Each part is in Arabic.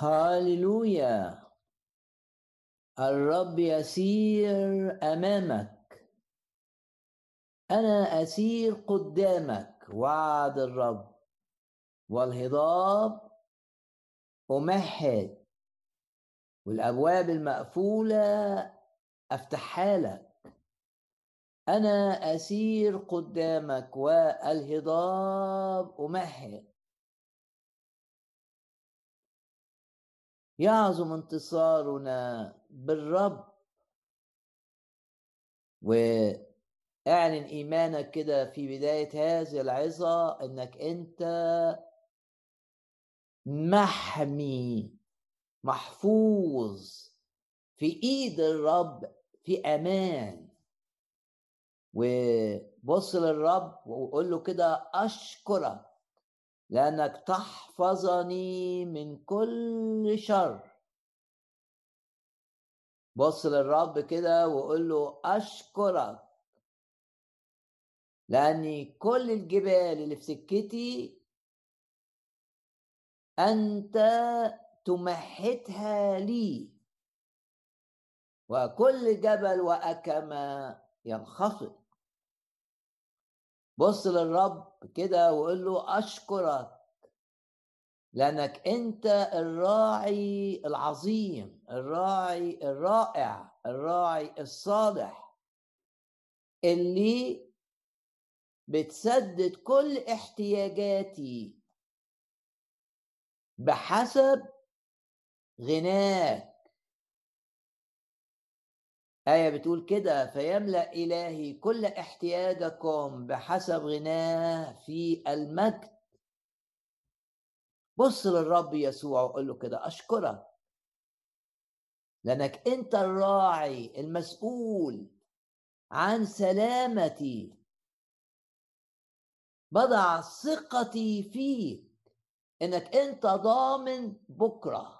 هاليلويا. الرب يسير أمامك. أنا أسير قدامك وعد الرب. والهضاب أمهد. والأبواب المقفولة أفتحها لك. أنا أسير قدامك والهضاب أمهد. يعظم انتصارنا بالرب. واعلن إيمانك كده في بداية هذه العظة إنك أنت محمي محفوظ في إيد الرب في أمان. وبص للرب وقول له كده أشكرك لأنك تحفظني من كل شر. بص للرب كده وقول له أشكرك لأني كل الجبال اللي في سكتي أنت تمهدها لي. وكل جبل وأكمة ينخفض. بص للرب كده وقول له أشكرك لأنك أنت الراعي العظيم الراعي الرائع الراعي الصالح اللي بتسدد كل احتياجاتي بحسب غناك. آية بتقول كده فيملأ إلهي كل احتياجكم بحسب غناه في المجد. بص للرب يسوع وقول له كده أشكرك لأنك أنت الراعي المسؤول عن سلامتي. بضع ثقتي فيك إنك أنت ضامن بكرة.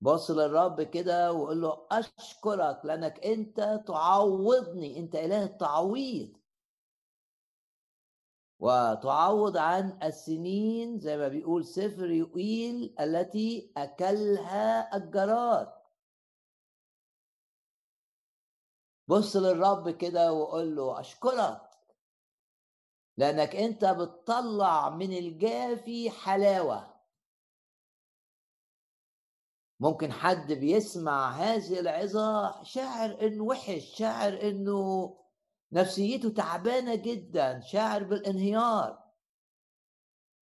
بص للرب كده وقول له أشكرك لأنك أنت تعوضني أنت إله التعويض وتعوض عن السنين زي ما بيقول سفر يقيل التي أكلها الجراد. بص للرب كده وقول له أشكرك لأنك أنت بتطلع من الجافي حلاوة. ممكن حد بيسمع هذه العظة شاعر إنه وحش شاعر إنه نفسيته تعبانة جدا شاعر بالانهيار.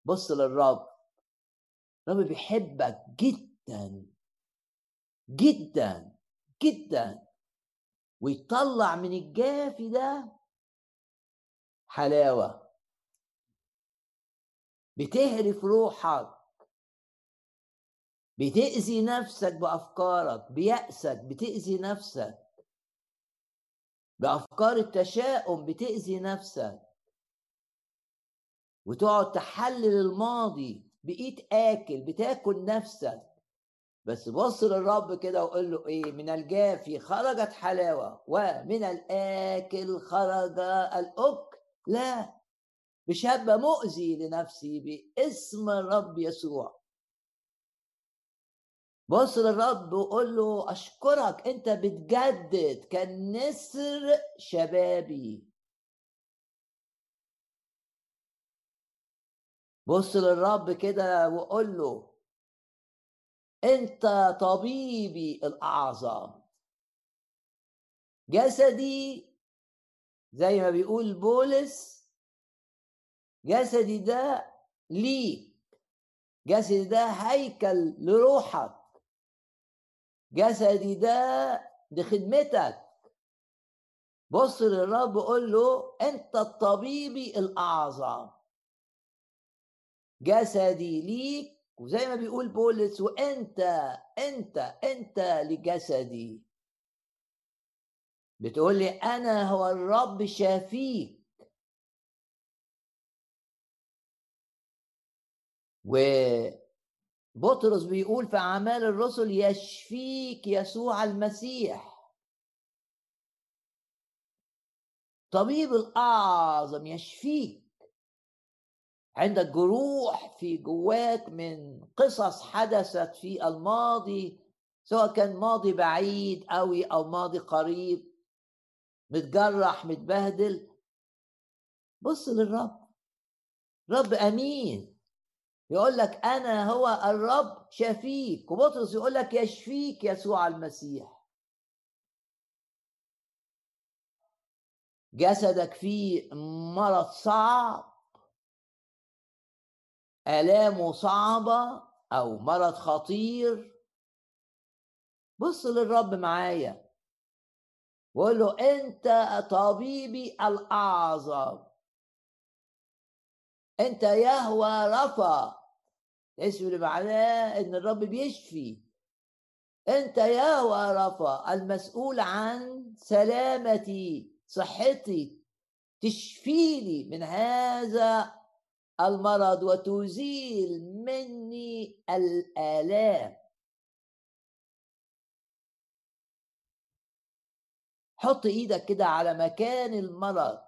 بص للرب الرب بيحبك جدا جدا جدا. ويطلع من الجافي ده حلاوة. بتهرف روحك. بتأذي نفسك بأفكارك بيأسك بتأذي نفسك. بأفكار التشاؤم بتأذي نفسك. وتقعد تحلل الماضي بقيت آكل بتاكل نفسك. بس بص للرب كده وقول له إيه؟ من الجافي خرجت حلاوة ومن الآكل خرج الأك لا هبقى مؤذي لنفسي باسم الرب يسوع. بص للرب وقول له أشكرك أنت بتجدد كالنسر شبابي. بص للرب كده وقول له أنت طبيبي الأعظم. جسدي زي ما بيقول بولس جسدي ده ليك. جسدي ده هيكل لروحك. جسدي ده لخدمتك. بص للرب قول له أنت الطبيبي الأعظم. جسدي ليك وزي ما بيقول بولس وأنت أنت أنت لجسدي. بتقول لي أنا هو الرب شافيك. و بطرس بيقول في أعمال الرسل يشفيك يسوع المسيح. طبيب الأعظم يشفيك. عندك جروح في جواك من قصص حدثت في الماضي سواء كان ماضي بعيد قوي أو ماضي قريب متجرح متبهدل. بص للرب. رب أمين. يقول لك أنا هو الرب شفيك وبطرس يقول لك يشفيك يسوع المسيح. جسدك فيه مرض صعب. آلامه صعبة أو مرض خطير. بص للرب معايا. وقول له أنت طبيبي الأعظم. أنت يهوى رفا. اسم اللي معناه؟ إن الرب بيشفي. أنت يهوى رفا المسؤول عن سلامتي صحتي تشفيني من هذا المرض وتزيل مني الآلام. حط إيدك كده على مكان المرض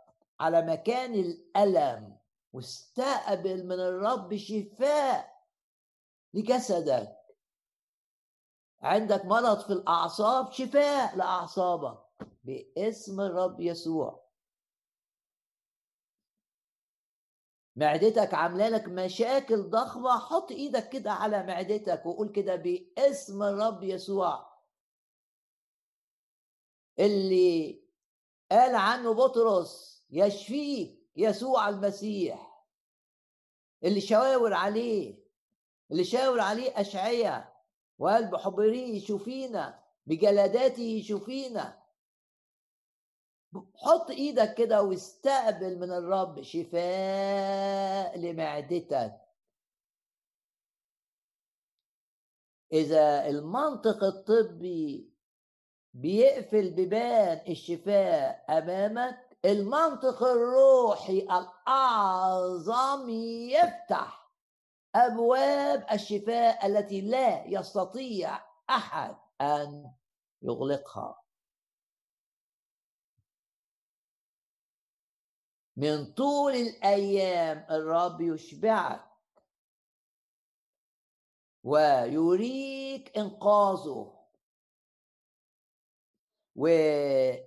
على مكان الألم واستقبل من الرب شفاء. لجسدك. عندك مرض في الأعصاب شفاء لأعصابك باسم الرب يسوع. معدتك عاملة لك مشاكل ضخمة حط إيدك كده على معدتك وقول كده باسم الرب يسوع. اللي قال عنه بطرس يشفيك يسوع المسيح. اللي شاور عليه اللي شاور عليه أشعية وقال بحبريه يشوفينا بجلداته يشوفينا حط إيدك كده واستقبل من الرب شفاء لمعدتك. إذا المنطق الطبي بيقفل بيبان الشفاء أمامك المنطق الروحي الأعظم يفتح. أبواب الشفاء التي لا يستطيع أحد أن يغلقها. من طول الأيام الرب يشبعك ويريك إنقاذه. ومع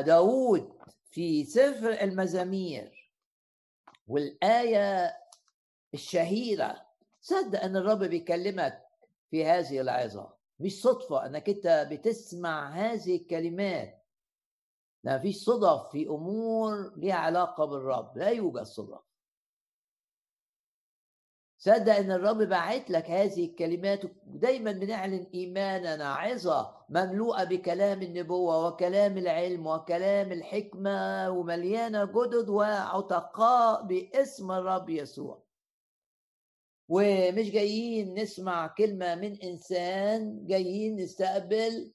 داود في سفر المزامير والآية الشهيرة. صدق أن الرب بيكلمك في هذه العظة مش صدفة أنك أنت بتسمع هذه الكلمات؟ ما فيش صدف في أمور ليها علاقة بالرب. لا يوجد صدف. صدق أن الرب باعت لك هذه الكلمات ودايما بنعلن إيماننا عظة مملوءة بكلام النبوة وكلام العلم وكلام الحكمة ومليانة جدد وعتقاء باسم الرب يسوع. ومش جايين نسمع كلمة من إنسان جايين نستقبل.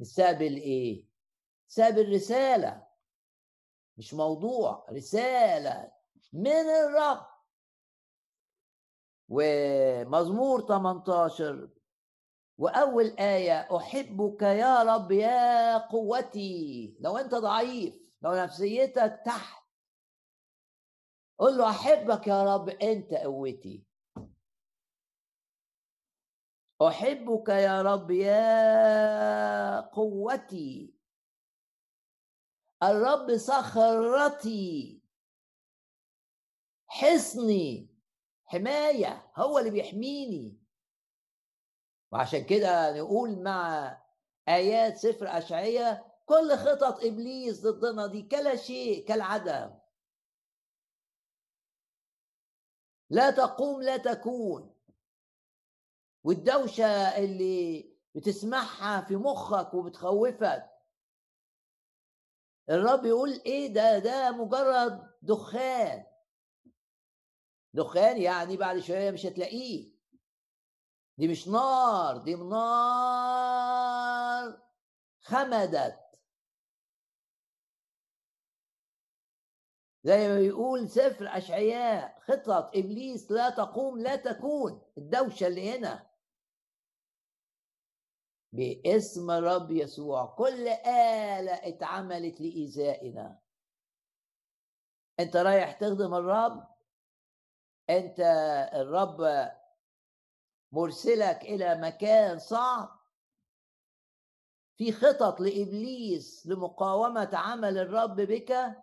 نستقبل إيه؟ ساب الرسالة مش موضوع رسالة من الرب. ومزمور 18 وأول آية أحبك يا رب يا قوتي. لو أنت ضعيف لو نفسيتك تحت قل له أحبك يا رب أنت قوتي. أحبك يا رب يا قوتي. الرب صخرتي. حصني. حماية هو اللي بيحميني. وعشان كده نقول مع آيات سفر أشعية كل خطط إبليس ضدنا دي كلا شيء كالعدم. لا تقوم لا تكون. والدوشة اللي بتسمعها في مخك وبتخوفك. الرب يقول إيه ده؟ ده مجرد دخان. دخان يعني بعد شوية مش هتلاقيه. دي مش نار دي نار خمدت. زي ما بيقول سفر أشعياء خطط إبليس لا تقوم لا تكون الدوشة اللي هنا. باسم الرب يسوع كل آلة اتعملت لإيذائنا. أنت رايح تخدم الرب؟ أنت الرب مرسلك إلى مكان صعب؟ في خطط لإبليس لمقاومة عمل الرب بك؟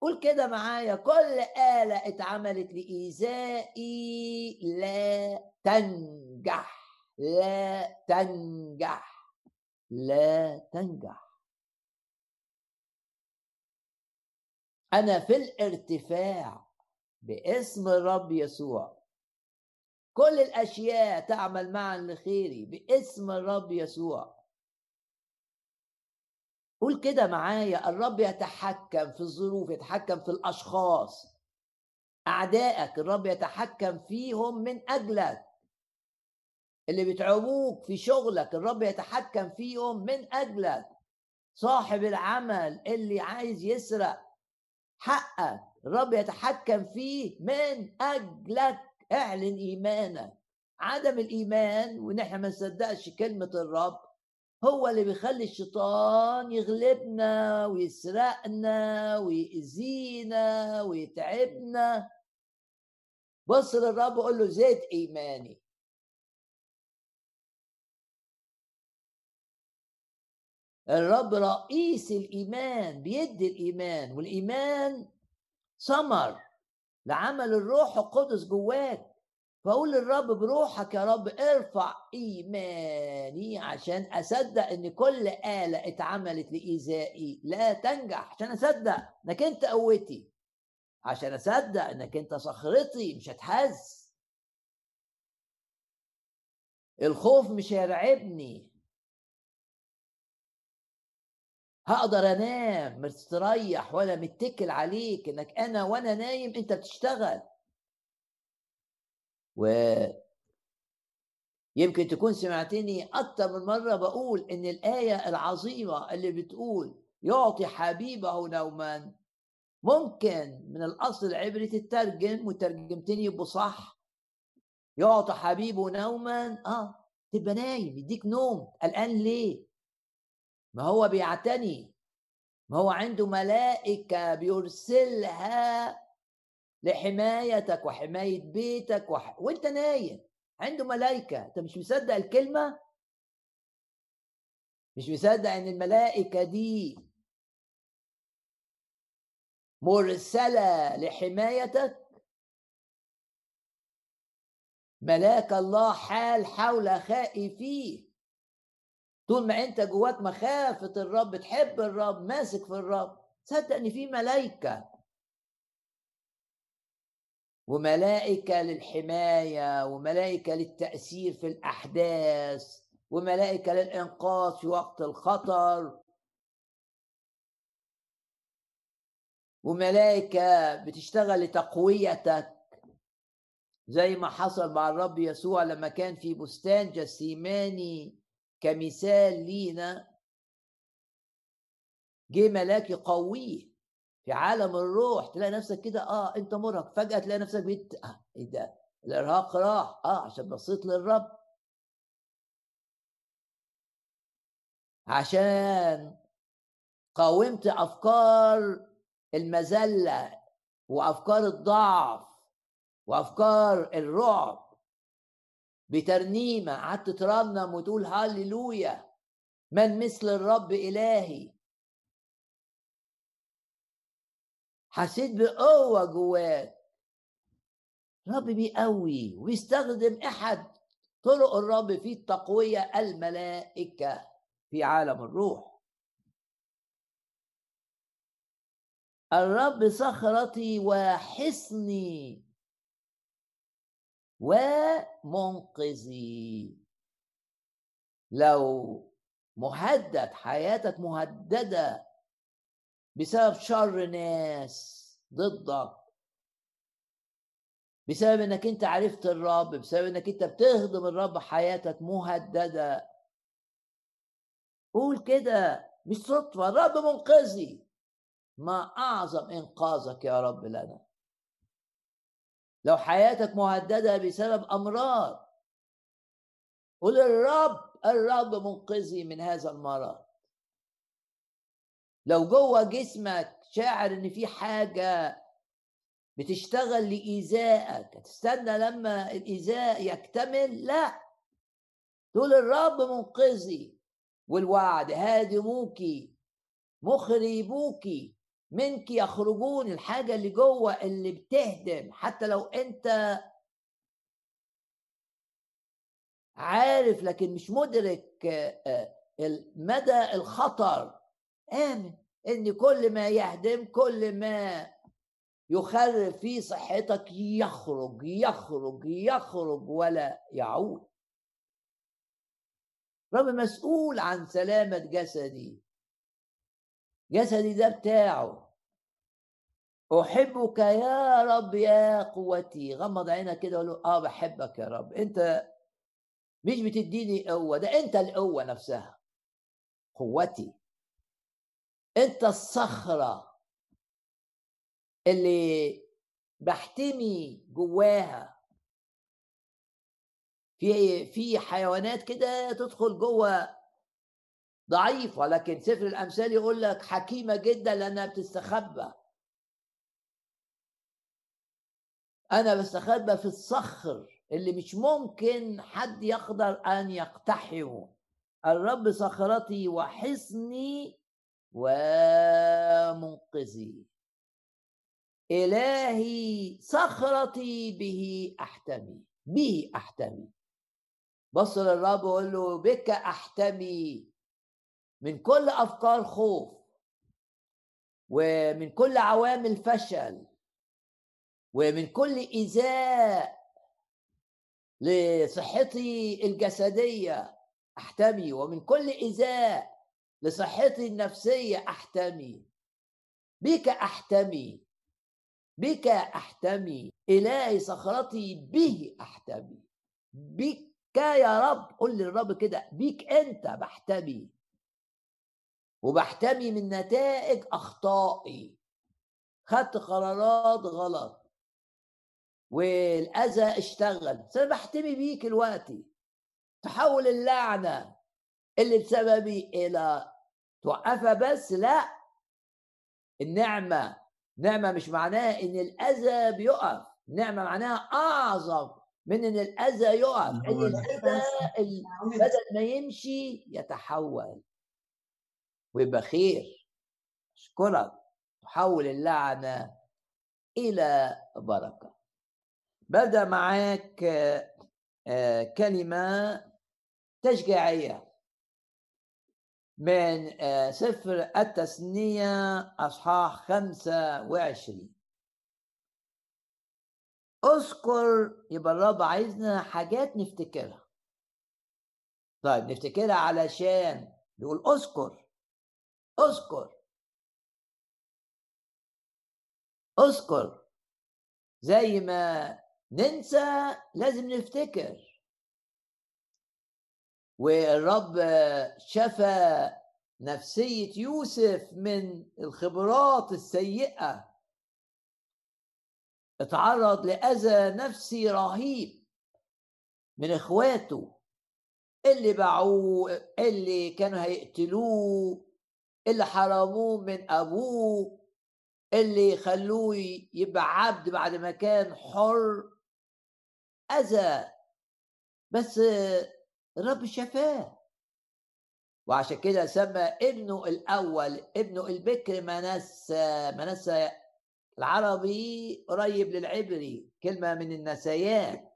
قول كده معايا كل آلة اتعملت لإيذائي لا تنجح لا تنجح لا تنجح. أنا في الارتفاع باسم الرب يسوع. كل الأشياء تعمل معا لخيري باسم الرب يسوع. قول كده معايا الرب يتحكم في الظروف يتحكم في الأشخاص. أعدائك الرب يتحكم فيهم من أجلك. اللي بيتعبوك في شغلك الرب يتحكم فيهم من أجلك. صاحب العمل اللي عايز يسرق حقك الرب يتحكم فيه من أجلك. اعلن إيمانك. عدم الإيمان وإن إحنا ما نصدقش كلمة الرب هو اللي بيخلي الشيطان يغلبنا ويسرقنا ويأذينا ويتعبنا. بص للرب وقول له زيد إيماني. الرب رئيس الإيمان بيدي الإيمان والإيمان ثمر لعمل الروح القدس جواك. فاقول للرب بروحك يا رب ارفع إيماني عشان أصدق إن كل آلة اتعملت لإيذائي. لا تنجح عشان أصدق إنك أنت قوتي. عشان أصدق إنك أنت صخرتي مش هتهز. الخوف مش هيرعبني. هقدر أنام مستريح ولا متكل عليك إنك أنا وأنا نايم أنت بتشتغل. و يمكن تكون سمعتني أكثر من مرة بقول إن الآية العظيمة اللي بتقول يعطي حبيبه نوما ممكن من الأصل العبري تترجم وترجمتني يبقوا صح يعطي حبيبه نوما آه تبقى نايم يديك نوم. الآن ليه؟ ما هو بيعتني ما هو عنده ملائكة بيرسلها لحمايتك وحماية بيتك وح... وانت نايم عنده ملائكة انت مش مصدق الكلمة؟ مش مصدق ان الملائكة دي مرسلة لحمايتك؟ ملاك الله حال حول خائفيه طول ما انت جواك مخافة الرب تحب الرب ماسك في الرب. صدق ان في ملائكة وملائكة للحماية وملائكة للتأثير في الأحداث وملائكة للإنقاذ في وقت الخطر. وملائكة بتشتغل لتقويتك زي ما حصل مع الرب يسوع لما كان في بستان جسيماني. كمثال لينا جه ملاك يقويه. في عالم الروح تلاقي نفسك كده آه أنت مرهق فجأة تلاقي نفسك بيت آه إيه ده؟ الإرهاق راح آه عشان بصيت للرب. عشان قاومت أفكار المذلة وأفكار الضعف وأفكار الرعب بترنيمة. قعدت ترنم وتقول هللويا. من مثل الرب إلهي؟ حسيت بقوة جواك. الرب بيقوي وبيستخدم أحد طرق الرب في التقوية الملائكة في عالم الروح. الرب صخرتي وحصني ومنقذي. لو مهدد حياتك مهددة بسبب شر ناس ضدك. بسبب إنك أنت عرفت الرب بسبب إنك أنت بتخدم الرب حياتك مهددة. قول كده مش صدفة الرب منقذي. ما أعظم إنقاذك يا رب لنا. لو حياتك مهددة بسبب أمراض قول الرب الرب منقذي من هذا المرض. لو جوه جسمك شاعر إن في حاجة بتشتغل لإيذائك تستنى لما الإيذاء يكتمل؟ لا. تقول الرب منقذي والوعد. هادموك مخربوك منك يخرجون الحاجة اللي جوه اللي بتهدم. حتى لو أنت عارف لكن مش مدرك آه، مدى الخطر. آمن إن كل ما يهدم كل ما يخرب في صحتك يخرج يخرج يخرج ولا يعود. رب مسؤول عن سلامة جسدي. جسدي ده بتاعه. أحبك يا رب يا قوتي. غمض عينك كده وقول آه بحبك يا رب. أنت مش بتديني قوة ده أنت القوة نفسها. قوتي. انت الصخرة اللي بحتمي جواها. في في حيوانات كده تدخل جوه ضعيف ولكن سفر الأمثال يقول لك حكيمة جدا لأنها بتستخبى. أنا بستخبى في الصخر اللي مش ممكن حد يقدر أن يقتحمه. الرب صخرتي وحصني ومنقذي. إلهي صخرتي به أحتمي به أحتمي. بص للرب وقول له بك أحتمي. من كل أفكار خوف ومن كل عوامل فشل ومن كل إيذاء لصحتي الجسدية أحتمي ومن كل إيذاء لصحتي النفسية أحتمي. بك أحتمي. بك أحتمي. إلهي صخرتي به أحتمي. بك يا رب قل للرب كده بيك أنت بحتمي. وبحتمي من نتائج أخطائي. خدت قرارات غلط. والأذى اشتغل. بس أنا بحتمي بيك دلوقتي. تحول اللعنة. اللي بسببي إلى توقفها بس لا. النعمة نعمة مش معناها إن الأذى بيقف نعمة معناها أعظم من إن الأذى يقف. إن الأذى بدل ما يمشي يتحول. ويبقى خير. أشكرك. تحول اللعنة إلى بركة. بدأ معاك آه، كلمة تشجيعية. من آه، سفر التثنية أصحاح خمسة وعشرين. أذكر يبقى الرب عايزنا حاجات نفتكرها. طيب نفتكرها علشان يقول أذكر أذكر أذكر. زي ما ننسى لازم نفتكر. والرب شفى نفسية يوسف من الخبرات السيئة. اتعرض لأذى نفسي رهيب من إخواته اللي باعوه اللي كانوا هيقتلوه اللي حرموه من أبوه اللي خلوه يبقى عبد بعد ما كان حر. أذى. بس الرب شفاه. وعشان كده سمى ابنه الأول ابنه البكر منسى منسى العربي قريب للعبري كلمة من النسيان.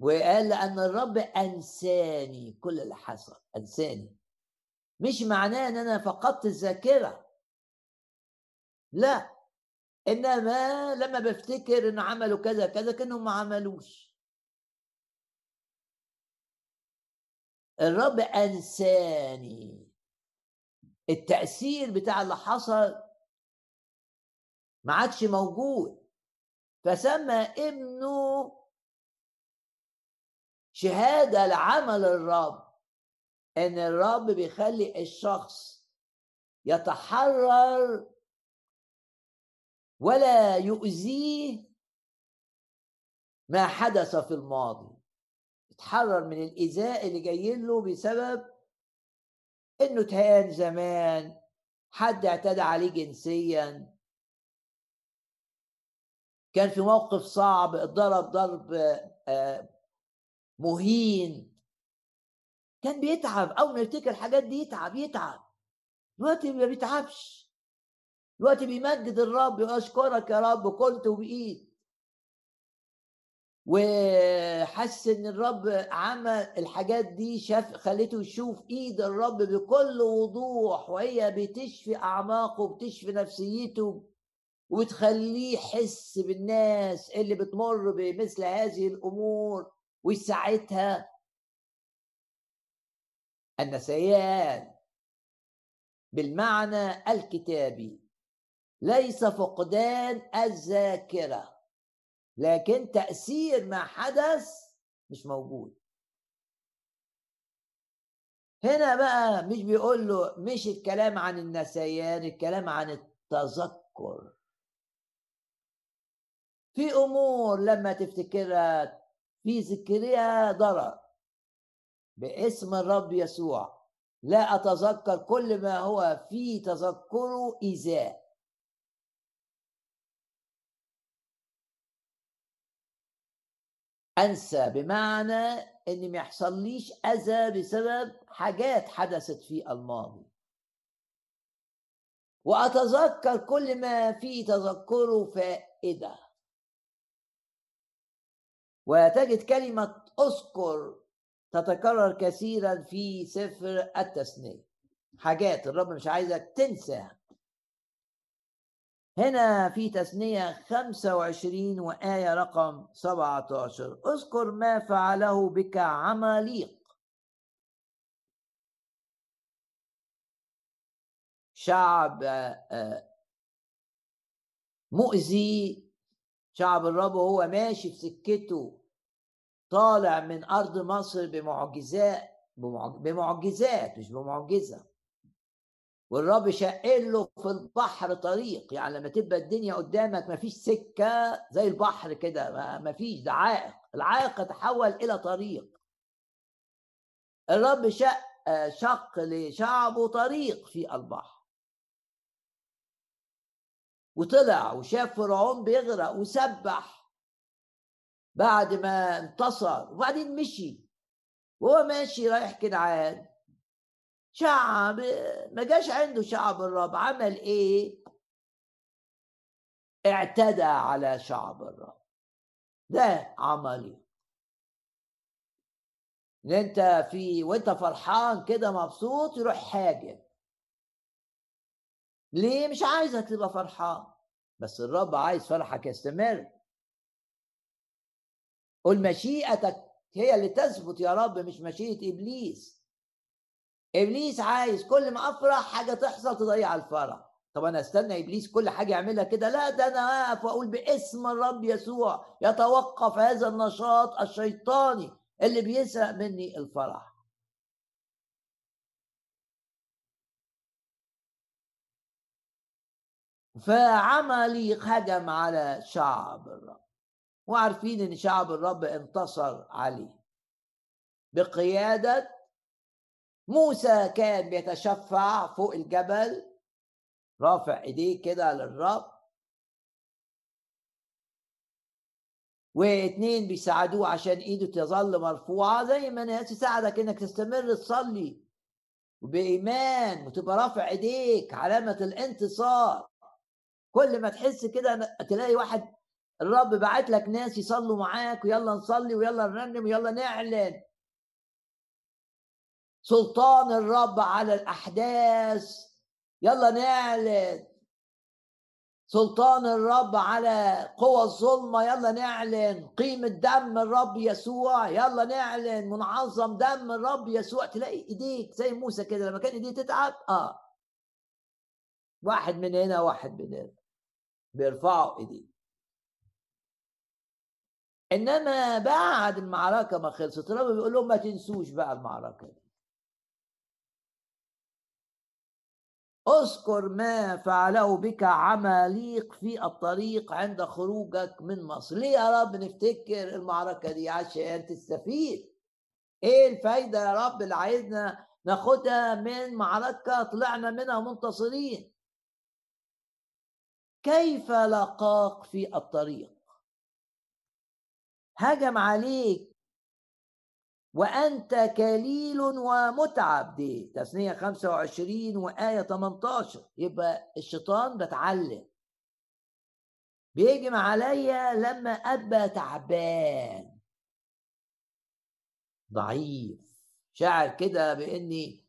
وقال لأن الرب أنساني كل اللي حصل أنساني. مش معناه إن أنا فقدت الذاكرة. لا إنما لما بفتكر ان عملوا كذا كذا كأنهم ما عملوش. الرب انساني التأثير بتاع اللي حصل ما عادش موجود. فسمى ابنه شهادة لعمل الرب إن الرب بيخلي الشخص يتحرر ولا يؤذيه ما حدث في الماضي. يتحرر من الإيذاء اللي جاي له بسبب إنه تهان زمان حد اعتدى عليه جنسيا. كان في موقف صعب اتضرب ضرب آه، مهين. كان بيتعب أول ما يفتكر الحاجات دي يتعب يتعب. دلوقتي ما بيتعبش. دلوقتي بيمجد الرب واشكرك يا رب كنت وبقيت وحس إن الرب عمل الحاجات دي شاف خليته يشوف إيد الرب بكل وضوح وهي بتشفي أعماقه وبتشفي نفسيته وتخليه يحس بالناس اللي بتمر بمثل هذه الأمور ويساعدها. النسيان بالمعنى الكتابي ليس فقدان الذاكرة. لكن تأثير ما حدث مش موجود. هنا بقى مش بيقول له مش الكلام عن النسيان الكلام عن التذكر. في أمور لما تفتكرها في ذكرها ضرر. باسم الرب يسوع. لا أتذكر كل ما هو في تذكره إيذاء. أنسى بمعنى ان ما يحصليش أذى بسبب حاجات حدثت في الماضي وأتذكر كل ما في تذكره فائده وتجد كلمة أذكر تتكرر كثيرا في سفر التثنية حاجات الرب مش عايزك تنساها. هنا في تثنية 25 وآية رقم 17 اذكر ما فعله بك عماليق. شعب آه، مؤذي. شعب الرب وهو ماشي في سكته طالع من أرض مصر بمعجزات بمعجزات مش بمعجزة. والرب شقل له في البحر طريق يعني لما تبقى الدنيا قدامك مفيش سكة زي البحر كده مفيش ده عائق العائق تحول إلى طريق. الرب شق شق لشعبه طريق في البحر. وطلع وشاف فرعون بيغرق وسبح بعد ما انتصر وبعدين مشي. وهو ماشي رايح كنعان. شعب ما جاش عنده شعب الرب. عمل إيه؟ اعتدى على شعب الرب. ده عملي. إن أنت في وأنت فرحان كده مبسوط يروح هاجم ليه؟ مش عايزك تبقى فرحان. بس الرب عايز فرحك يستمر. قول مشيئتك هي اللي تثبت يا رب مش مشيئة إبليس. إبليس عايز كل ما أفرح حاجة تحصل تضيع الفرح. طب أنا أستنى إبليس كل حاجة يعملها كده؟ لا ده أنا واقف وأقول باسم الرب يسوع يتوقف هذا النشاط الشيطاني اللي بيسرق مني الفرح. فعملي هجم على شعب الرب. وعارفين إن شعب الرب انتصر عليه. بقيادة موسى كان بيتشفع فوق الجبل رافع إيديه كده للرب. واثنين بيساعدوه عشان إيده تظل مرفوعة زي ما ناس تساعدك إنك تستمر تصلي. وبإيمان وتبقى رافع إيديك علامة الانتصار. كل ما تحس كده تلاقي واحد الرب بعت لك ناس يصلوا معاك ويلا نصلي ويلا نرنم ويلا نعلن. سلطان الرب على الأحداث. يلا نعلن. سلطان الرب على قوى الظلمة. يلا نعلن. قيمة دم الرب يسوع. يلا نعلن. منعظم دم الرب يسوع. تلاقي إيديك زي موسى كده. لما كان إيديه تتعب آه. واحد من هنا واحد من هنا. بيرفعوا إيديه. إنما بعد المعركة ما خلصت. الرب بيقول لهم ما تنسوش بقى المعركة دي. اذكر ما فعله بك عماليق في الطريق عند خروجك من مصر. ليه يا رب نفتكر المعركة دي عشان تستفيد؟ إيه الفايدة يا رب اللي عايزنا ناخدها من معركة طلعنا منها منتصرين؟ كيف لقاك في الطريق؟ هجم عليك وأنت كليل ومتعب. دي تثنية 25 وآية 18 يبقى الشيطان بتعلم. بيهجم عليا لما أبقى تعبان. ضعيف. شاعر كده بإني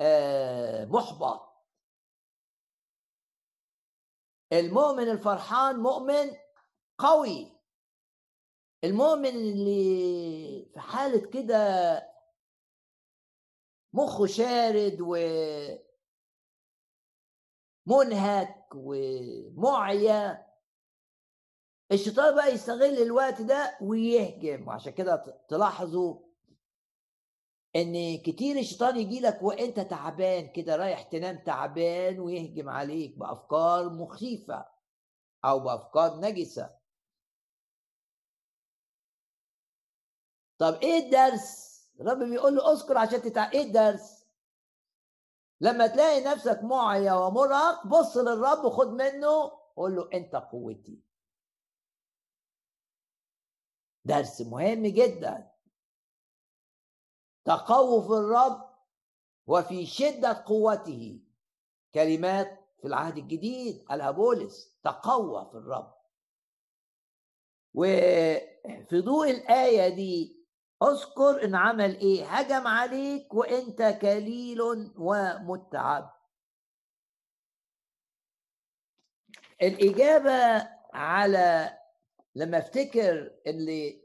آه محبط. المؤمن الفرحان مؤمن قوي. المؤمن اللي في حالة كده مخه شارد و منهك ومعيا الشيطان بقى يستغل الوقت ده ويهجم. وعشان كده تلاحظوا إن كتير الشيطان يجي لك وأنت تعبان كده رايح تنام تعبان ويهجم عليك بأفكار مخيفة أو بأفكار نجسة. طب إيه الدرس؟ الرب بيقول له أذكر عشان تتع... إيه الدرس؟ لما تلاقي نفسك معيا ومرهق بص للرب وخد منه قول له أنت قوتي. درس مهم جدا. تقوى في الرب وفي شدة قوته. كلمات في العهد الجديد قالها بولس تقوى في الرب. وفي ضوء الآية دي اذكر ان عمل إيه؟ هجم عليك وانت كليل ومتعب. الإجابة على لما افتكر اللي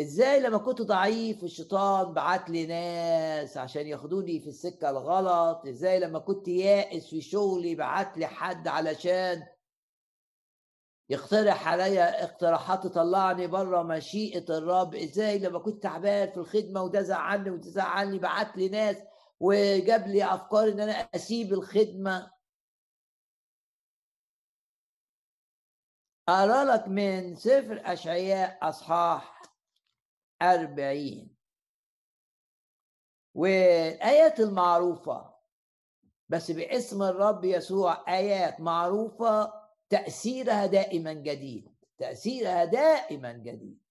إزاي لما كنت ضعيف الشيطان بعت لي ناس عشان ياخدوني في السكة الغلط إزاي لما كنت يائس في شغلي بعت لي حد علشان يقترح عليا اقتراحات تطلعني بره مشيئة الرب. إزاي؟ لما كنت تعبان في الخدمة وده زعلني وده زعلني بعت لي ناس وجاب لي أفكار إن أنا أسيب الخدمة. أقرأ لك من سفر أشعياء أصحاح أربعين. والآيات المعروفة بس باسم الرب يسوع آيات معروفة تأثيرها دائما جديد تأثيرها دائما جديد.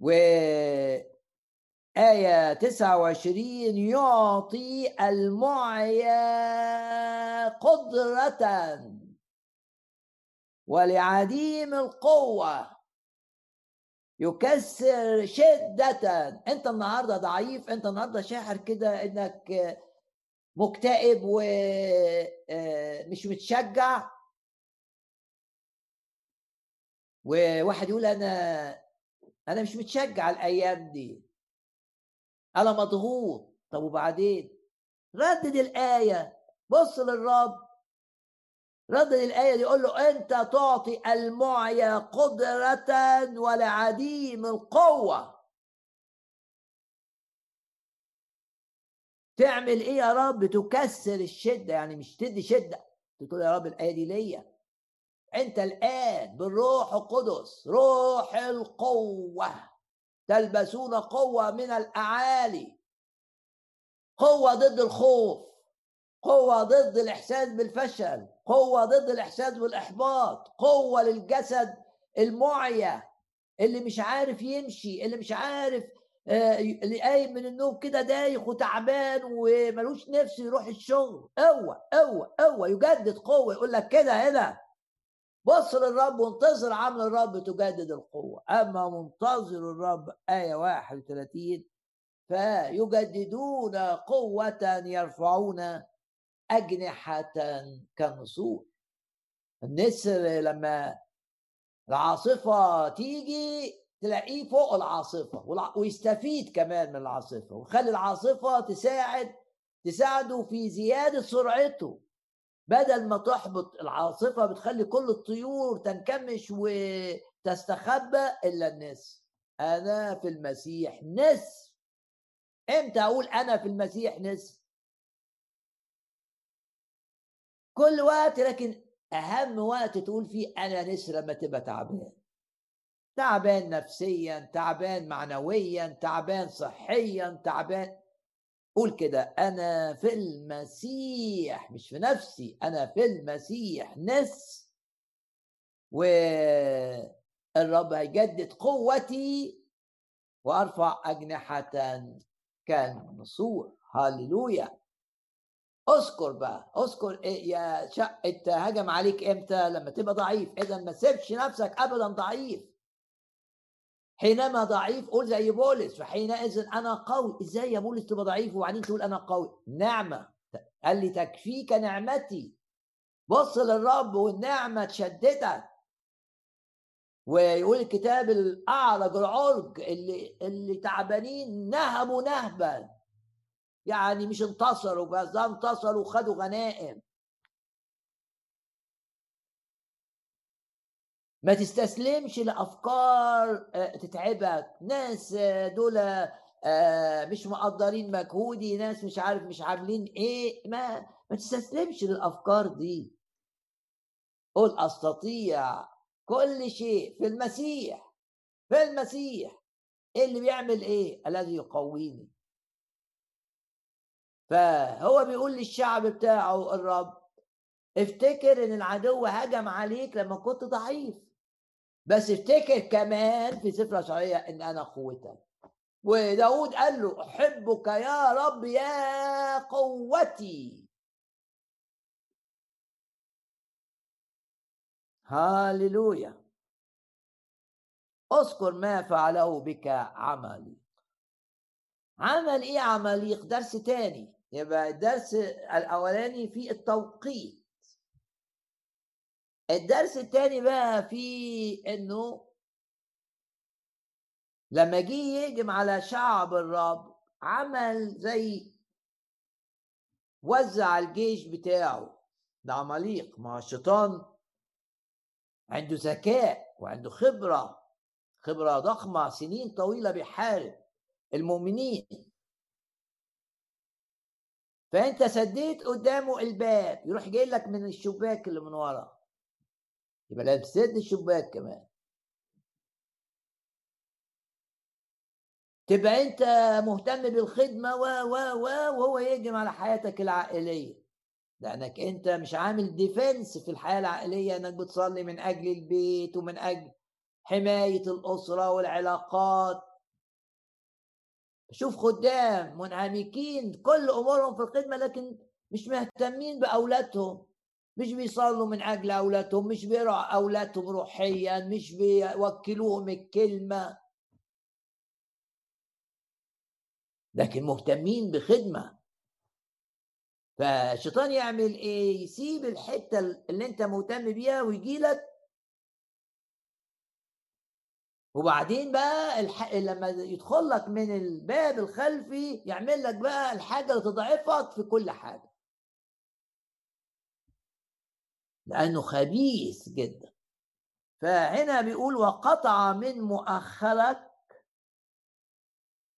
وآية 29 يعطي المعيا قدرة ولعديم القوة يكسر شدة. انت النهاردة ضعيف انت النهاردة شاعر كده انك مكتئب ومش آه، متشجع. وواحد يقول أنا أنا مش متشجع الأيام دي. أنا مضغوط. طب وبعدين؟ ردد الآية. بص للرب. ردد الآية دي يقول له أنت تعطي المعيا قدرة ولعديم القوة. تعمل إيه يا رب؟ تكسر الشدة يعني مش تدي شدة. تقول يا رب الآية دي ليا. أنت الآن بالروح القدس روح القوة. تلبسون قوة من الأعالي. قوة ضد الخوف. قوة ضد الإحساس بالفشل. قوة ضد الإحساس بالإحباط. قوة للجسد المعيا اللي مش عارف يمشي اللي مش عارف قايم من النوم كده دايخ وتعبان وملوش نفس يروح الشغل. قوة قوة قوة يجدد قوة يقول لك كده هنا. بص للرب وانتظر عمل الرب تجدد القوة. أما منتظر الرب آية 31 فيجددون قوة يرفعون أجنحة كالنسور النسر لما العاصفة تيجي تلاقيه فوق العاصفة ويستفيد كمان من العاصفة ويخلي العاصفة تساعد تساعده في زيادة سرعته. بدل ما تحبط العاصفة بتخلي كل الطيور تنكمش وتستخبى إلا النسر أنا في المسيح نسر إمتى أقول أنا في المسيح نسر كل وقت لكن أهم وقت تقول فيه أنا نسر لما تبقى تعبان. تعبان نفسيا تعبان معنويا تعبان صحيا تعبان. قول كده أنا في المسيح مش في نفسي أنا في المسيح نس والرب هيجدد قوتي وأرفع أجنحة كالنسور هللويا. أذكر بقى أذكر إيه يا شق أنت هجم عليك إمتى؟ لما تبقى ضعيف. اذا ما تسيبش نفسك ابدا ضعيف. حينما ضعيف قول زي بولس فحينئذ أنا قوي. إزاي يا بولس تبقى ضعيف وبعدين تقول أنا قوي؟ نعمة. قال لي تكفيك نعمتي. بص للرب والنعمة تشددك. ويقول الكتاب الاعرج العرج اللي اللي تعبانين نهبوا نهبا. يعني مش انتصروا بس ده انتصروا وخدوا غنائم. ما تستسلمش لأفكار آه، تتعبك. ناس آه، دول آه، مش مقدرين مجهودي ناس مش عارف مش عاملين إيه. ما ما تستسلمش للأفكار دي. قل أستطيع كل شيء في المسيح في المسيح. إيه اللي بيعمل إيه؟ الذي يقويني. فهو بيقول للشعب بتاعه الرب افتكر إن العدو هجم عليك لما كنت ضعيف. بس افتكر كمان في سفر اشعياء إن أنا قوتك وداود قال له أحبك يا رب يا قوتي. هاليلويا. أذكر ما فعله بك عملي. عمل إيه عمليق درس تاني. يبقى الدرس الأولاني في التوقيت. الدرس التاني بقى في إنه لما جه يهجم على شعب الرب عمل زي وزع الجيش بتاعه. ده عماليق ما الشيطان عنده ذكاء وعنده خبرة خبرة ضخمة سنين طويلة بيحارب المؤمنين. فأنت سديت قدامه الباب يروح جاي لك من الشباك اللي من ورا. يبقى تسد الشباك كمان. تبقى انت مهتم بالخدمة و و و وهو يهجم على حياتك العائلية. لأنك انت مش عامل ديفنس في الحياة العائلية إنك بتصلي من أجل البيت ومن أجل حماية الأسرة والعلاقات. شوف خدام منعمكين كل أمورهم في الخدمة لكن مش مهتمين بأولادهم. مش بيصلوا من أجل أولادهم مش بيرعوا أولادهم روحيا مش بيوكلوهم الكلمة. لكن مهتمين بخدمة. فالشيطان يعمل إيه؟ يسيب الحتة اللي أنت مهتم بيها ويجي لك. وبعدين بقى الح... لما يدخل لك من الباب الخلفي يعمل لك بقى الحاجة اللي تضعفك في كل حاجة. لأنه خبيث جدا. فهنا بيقول وقطع من مؤخرك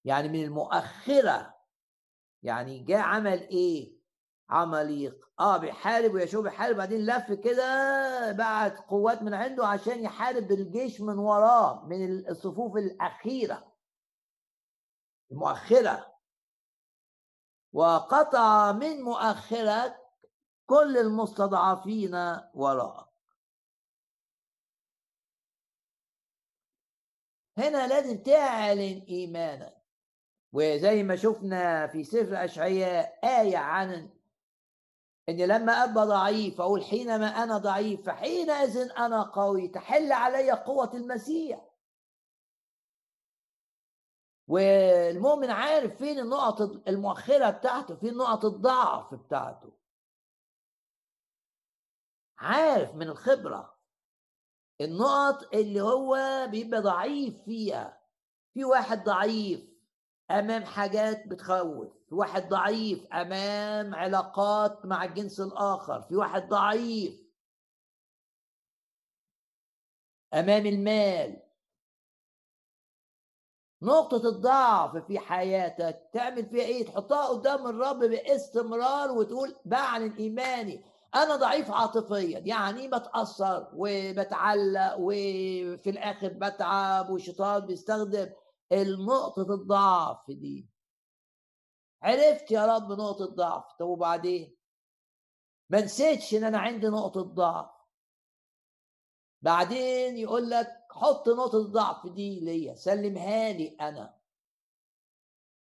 يعني من المؤخرة يعني جاء عمل إيه؟ عمليق آه بيحارب ويشوف بيحارب بعدين لف كده بعت قوات من عنده عشان يحارب الجيش من وراه من الصفوف الأخيرة. المؤخرة. وقطع من مؤخرك كل المستضعفين وراءك. هنا لازم تعلن إيمانك. وزي ما شفنا في سفر أشعياء آية عن إن لما ابقى ضعيف أقول حينما أنا ضعيف فحينئذ أنا قوي تحل علي قوة المسيح. والمؤمن عارف فين النقط المؤخرة بتاعته فين نقط الضعف بتاعته. عارف من الخبرة النقط اللي هو بيبقى ضعيف فيها في واحد ضعيف أمام حاجات بتخوف في واحد ضعيف أمام علاقات مع الجنس الآخر في واحد ضعيف أمام المال نقطة الضعف في حياتك تعمل فيها إيه؟ تحطها قدام الرب بإستمرار وتقول بعلن ايماني أنا ضعيف عاطفيا يعني بتأثر وبتعلق وفي الآخر بتعب والشيطان بيستخدم النقطة الضعف دي. عرفت يا رب نقطة ضعف طب وبعدين؟ ما نسيتش إن أنا عندي نقطة ضعف. بعدين يقول لك حط نقطة الضعف دي ليا سلمها لي أنا.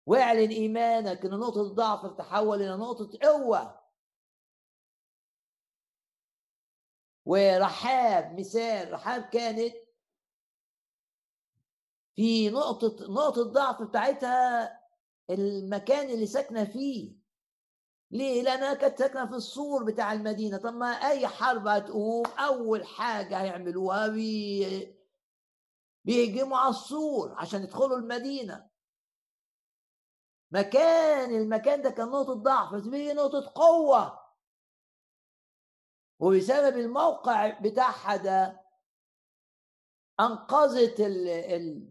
واعلن إيمانك إن نقطة الضعف تتحول إلى نقطة قوة. ورحاب مثال رحاب كانت في نقطة نقطة ضعف بتاعتها المكان اللي ساكنة فيه. ليه؟ لأنها كانت ساكنة في السور بتاع المدينة. طب ما أي حرب هتقوم أول حاجة هيعملوها بي... بيهجموا على السور عشان يدخلوا المدينة. مكان المكان ده كان نقطة ضعف بس نقطة قوة. وبسبب الموقع بتاعها ده أنقذت ال ال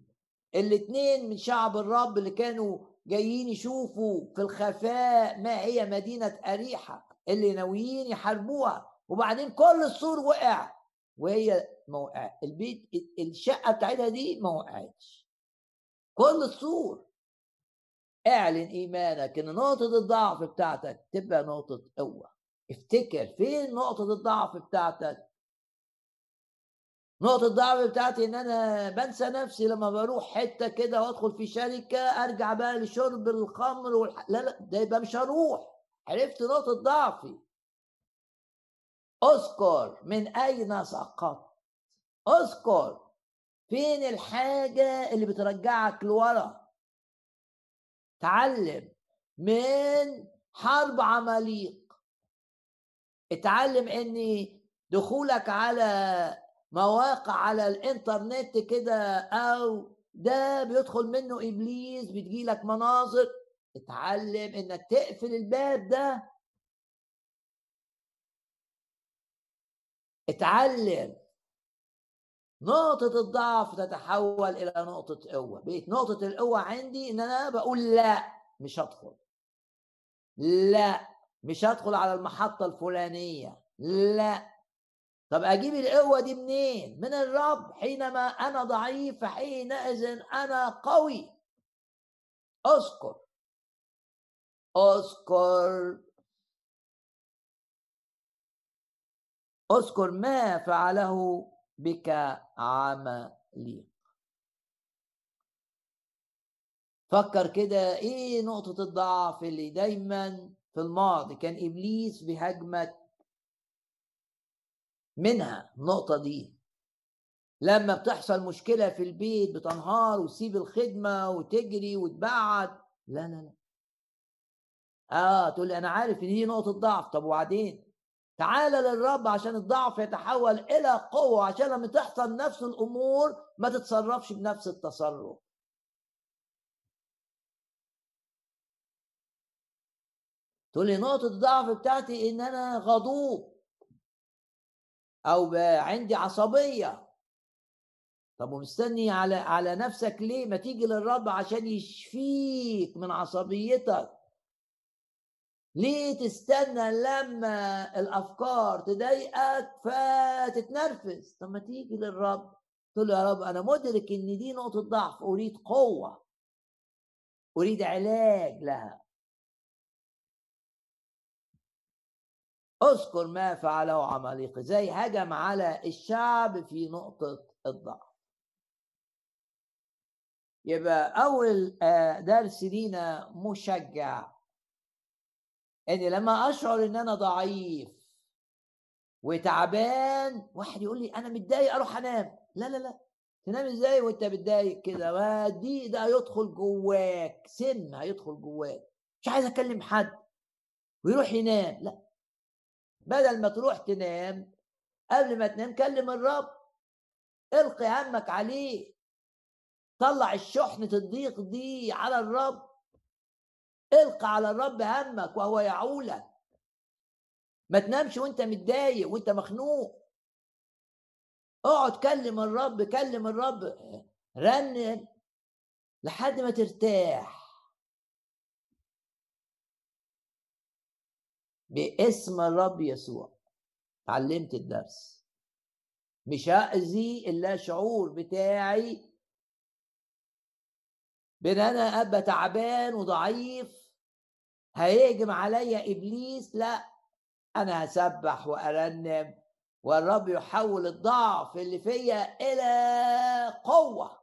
الاثنين من شعب الرب اللي كانوا جايين يشوفوا في الخفاء ما هي مدينة أريحة اللي ناويين يحاربوها. وبعدين كل السور وقع وهي ما البيت الشقة بتاعتها دي ما وقعتش. كل السور. اعلن إيمانك إن نقطة الضعف بتاعتك تبقى نقطة قوة. افتكر فين نقطة الضعف بتاعتك؟ نقطة الضعف بتاعتي إن أنا بنسى نفسي لما بروح حتة كده وأدخل في شركة أرجع بقى لشرب الخمر والح... لا لا ده يبقى مش هروح. عرفت نقطة ضعفي. أذكر من أين سقطت. أذكر فين الحاجة اللي بترجعك لورا. تعلم من حرب عماليق. اتعلم ان دخولك على مواقع على الانترنت كده أو ده بيدخل منه إبليس بتجيلك مناظر. اتعلم إنك تقفل الباب ده. اتعلم. نقطة الضعف تتحول إلى نقطة قوة. بقيت نقطة القوة عندي إن أنا بقول لأ مش هدخل. لأ. مش هدخل على المحطة الفلانية. لا. طب أجيب القوة دي منين؟ من الرب حينما أنا ضعيف فحينئذ أنا قوي. أذكر. أذكر. أذكر ما فعله بك عمليق فكر كده إيه نقطة الضعف اللي دايما في الماضي كان إبليس بيهاجمك منها النقطة دي. لما بتحصل مشكلة في البيت بتنهار وتسيب الخدمة وتجري وتبعد. لا لا لا. آه تقول لي أنا عارف إن دي نقطة ضعف. طب وبعدين؟ تعال للرب عشان الضعف يتحول إلى قوة عشان لما تحصل نفس الأمور ما تتصرفش بنفس التصرف. تقول لي نقطة الضعف بتاعتي إن أنا غضوب أو عندي عصبية طب ومستني على على نفسك ليه؟ ما تيجي للرب عشان يشفيك من عصبيتك. ليه تستنى لما الأفكار تضايقك فتتنرفز؟ طب ما تيجي للرب تقول له يا رب أنا مدرك إن دي نقطة ضعف أريد قوة. أريد علاج لها. اذكر ما فعله عماليق إزاي هجم على الشعب في نقطة الضعف. يبقى أول درس لينا مشجع. إن لما أشعر إن أنا ضعيف وتعبان واحد يقول لي أنا متضايق أروح أنام. لا لا لا. تنام إزاي وأنت متضايق كده؟ والضيق ده هيدخل جواك سم هيدخل جواك. مش عايز أكلم حد ويروح ينام. لا. بدل ما تروح تنام قبل ما تنام كلم الرب. إلقي همك عليه. طلع الشحنة الضيق دي على الرب. إلقى على الرب همك وهو يعولك. ما تنامش وأنت متضايق وأنت مخنوق. اقعد كلم الرب كلم الرب. رنم لحد ما ترتاح. باسم الرب يسوع. علمت الدرس. مش هأذي اللا شعور بتاعي بأن أنا أبقى تعبان وضعيف. هيهجم عليا إبليس. لا أنا هسبح وأرنم والرب يحول الضعف اللي فيا إلى قوة.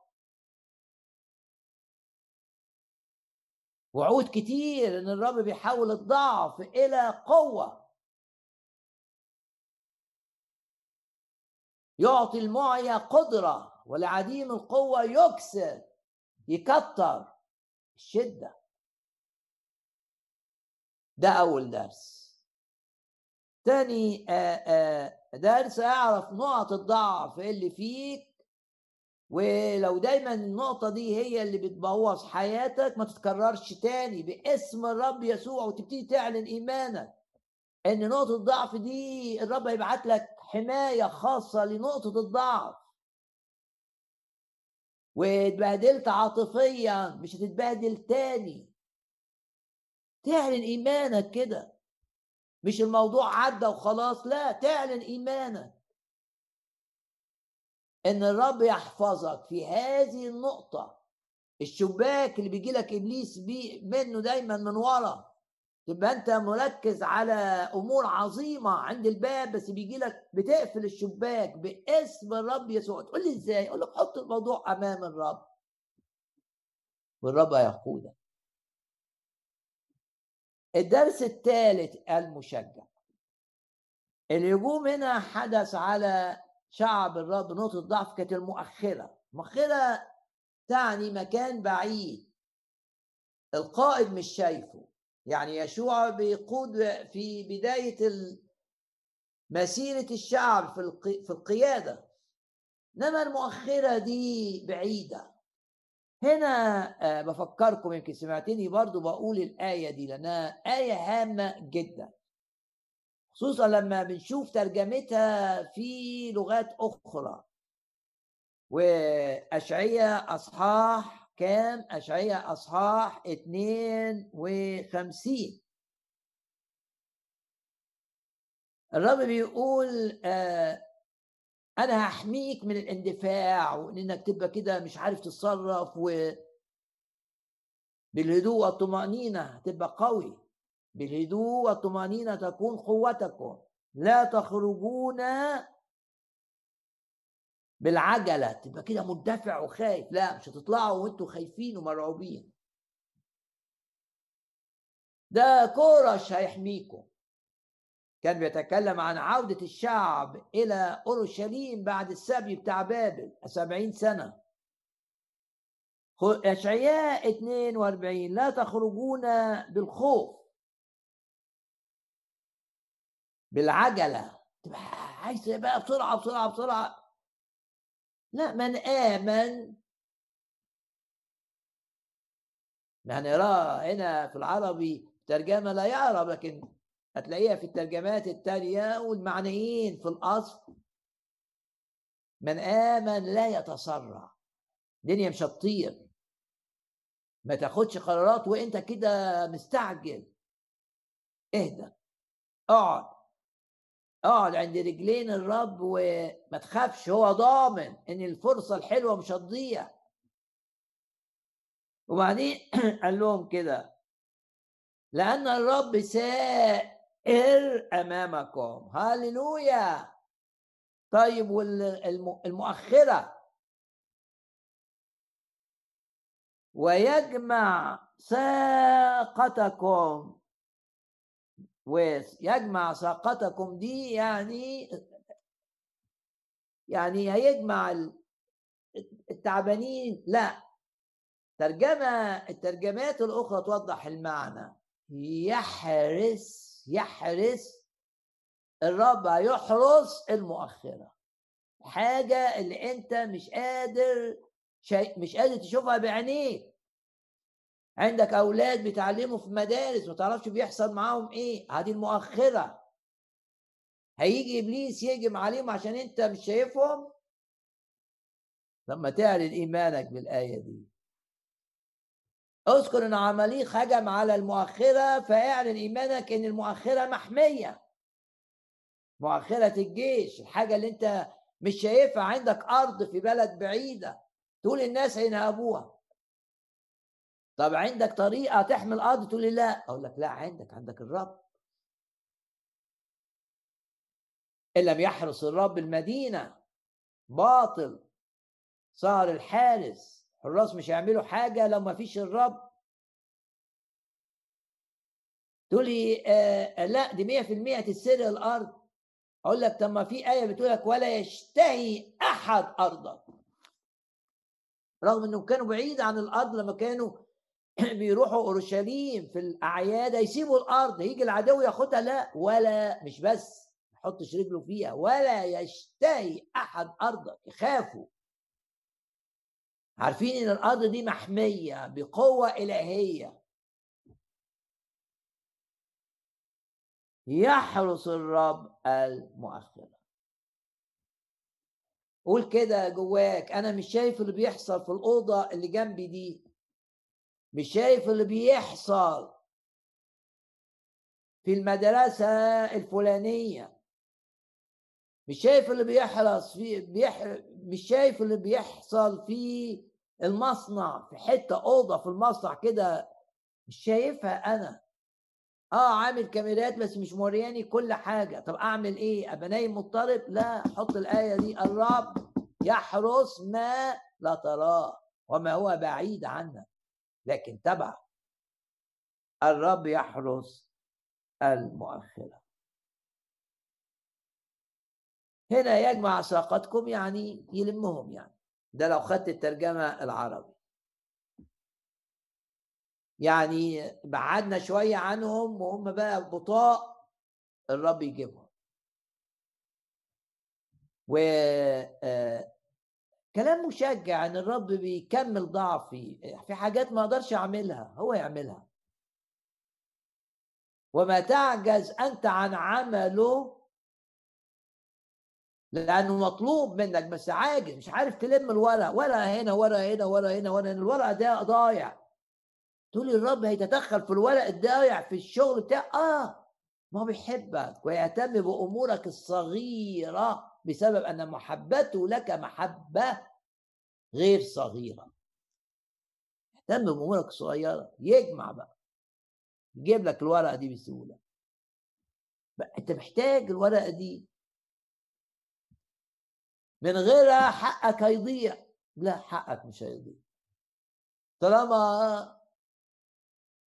وعود كتير إن الرب بيحول الضعف إلى قوة. يعطي المعيا قدرة ولعديم القوة يكسر يكتر الشدة. ده أول درس. تاني درس أعرف نقط الضعف اللي فيك ولو دايما النقطة دي هي اللي بتبوظ حياتك ما تتكررش تاني. باسم الرب يسوع وتبتدي تعلن إيمانك إن نقطة الضعف دي الرب هيبعت لك حماية خاصة لنقطة الضعف. واتبهدلت عاطفيا مش هتتبهدل تاني. تعلن إيمانك كده. مش الموضوع عدى وخلاص لا تعلن إيمانك. إن الرب يحفظك في هذه النقطة. الشباك اللي بيجي لك إبليس بيه منه دايما من ورا. تبقى أنت مركز على أمور عظيمة عند الباب بس بيجي لك بتقفل الشباك باسم الرب يسوع. تقول لي إزاي؟ أقول لك حط الموضوع أمام الرب. والرب هيقودك. الدرس الثالث المشجع. الهجوم هنا حدث على شعب الرب نقطة ضعف كانت المؤخرة. المؤخرة تعني مكان بعيد. القائد مش شايفه. يعني يشوع بيقود في بداية مسيرة الشعب في في القيادة. إنما المؤخرة دي بعيدة. هنا آه، بفكركم يمكن سمعتني برضو بقول الآية دي لأنها آية هامة جدا. خصوصا لما بنشوف ترجمتها في لغات أخرى. وأشعية أصحاح كام؟ أشعية أصحاح 52 الرب بيقول آه أنا هحميك من الاندفاع وإنك تبقى كده مش عارف تتصرف و بالهدوء والطمأنينة تبقى قوي. بالهدوء والطمأنينة تكون قوتكم. لا تخرجون بالعجلة. تبقى كده مندفع وخايف. لا مش هتطلعوا وانتوا خايفين ومرعوبين. ده كورش هيحميكم. كان بيتكلم عن عودة الشعب إلى أورشليم بعد السبي بتاع بابل سبعين سنة. أشعياء 42 لا تخرجون بالخوف. بالعجلة. تبقى عايز بقى؟ بسرعة بسرعة بسرعة. لا من آمن. يعني يراه هنا في العربي ترجمة لا يعرف لكن هتلاقيها في الترجمات التانية والمعنيين في الأصل. من آمن لا يتسرع. الدنيا مش هتطير. ما تاخدش قرارات وانت كده مستعجل. اهدى. اقعد. اقعد عند رجلين الرب وما تخافش هو ضامن إن الفرصة الحلوة مش هتضيع. وبعدين قال لهم كده لأن الرب ساء إر أمامكم. هاليلويا طيب والمؤخرة ويجمع ساقتكم ويجمع ساقتكم دي يعني يعني هيجمع التعبانين. لا ترجمة الترجمات الأخرى توضح المعنى. يحرس يحرس الرب هيحرس المؤخرة. حاجة اللي أنت مش قادر مش قادر تشوفها بعينيك. عندك أولاد بيتعلموا في مدارس ما تعرفش بيحصل معاهم إيه؟ هذه المؤخرة. هيجي إبليس يهجم عليهم عشان أنت مش شايفهم؟ لما تعلن إيمانك بالآية دي. اذكر إن عماليق هجم على المؤخرة فاعلن إيمانك إن المؤخرة محمية. مؤخرة الجيش الحاجة اللي أنت مش شايفها عندك أرض في بلد بعيدة. تقول الناس هينهبوها. طب عندك طريقة تحمل أرض تقول لي لا؟ أقول لك لا عندك عندك الرب. إن لم يحرس الرب المدينة باطل صار الحارس الحراس مش هيعملوا حاجة لو ما فيش الرب. تقول لي آه لا دي 100% تسرق الأرض. أقول لك طب ما في آية بتقول لك ولا يشتهي أحد أرضك. رغم انهم كانوا بعيد عن الأرض لما كانوا بيروحوا أورشليم في الأعياد يسيبوا الأرض يجي العدو ياخدها لا ولا مش بس يحطش رجله فيها ولا يشتهي أحد ارضك يخافوا. عارفين إن الأرض دي محمية بقوة إلهية. يحرس الرب المؤخرة. قول كده جواك أنا مش شايف اللي بيحصل في الأوضة اللي جنبي دي. مش شايف اللي بيحصل في المدرسة الفلانية. مش شايف اللي بيحرص في بيح... مش شايف اللي بيحصل في المصنع في حتة أوضة في المصنع كده. مش شايفها أنا. آه عامل كاميرات بس مش مورياني كل حاجة. طب أعمل إيه؟ أبقى نايم مضطرب؟ لا حط الآية دي. الرب يحرس ما لا تراه وما هو بعيد عنك لكن تبع الرب يحرس المؤخره هنا يجمع ساقتكم يعني يلمهم يعني. ده لو خدت الترجمة العربي. يعني بعدنا شوية عنهم وهم بقى بطاء الرب يجيبهم. و آه، كلام مشجع إن الرب بيكمل ضعفي في حاجات ما أقدرش أعملها هو يعملها. وما تعجز أنت عن عمله لأنه مطلوب منك بس عاجز مش عارف تلم الورق ورقة هنا ورقة هنا ورقة هنا ورقة هنا الورقة ده ضايع. تقول الرب هيتدخل في الورق الضايع في الشغل بتاع آه ما هو بيحبك ويهتم بأمورك الصغيرة. بسبب أن محبته لك محبة غير صغيرة. يهتم بأمورك الصغيرة يجمع بقى. يجيب لك الورقة دي بسهولة. أنت محتاج الورقة دي. من غيرها حقك هيضيع. لا حقك مش هيضيع. طالما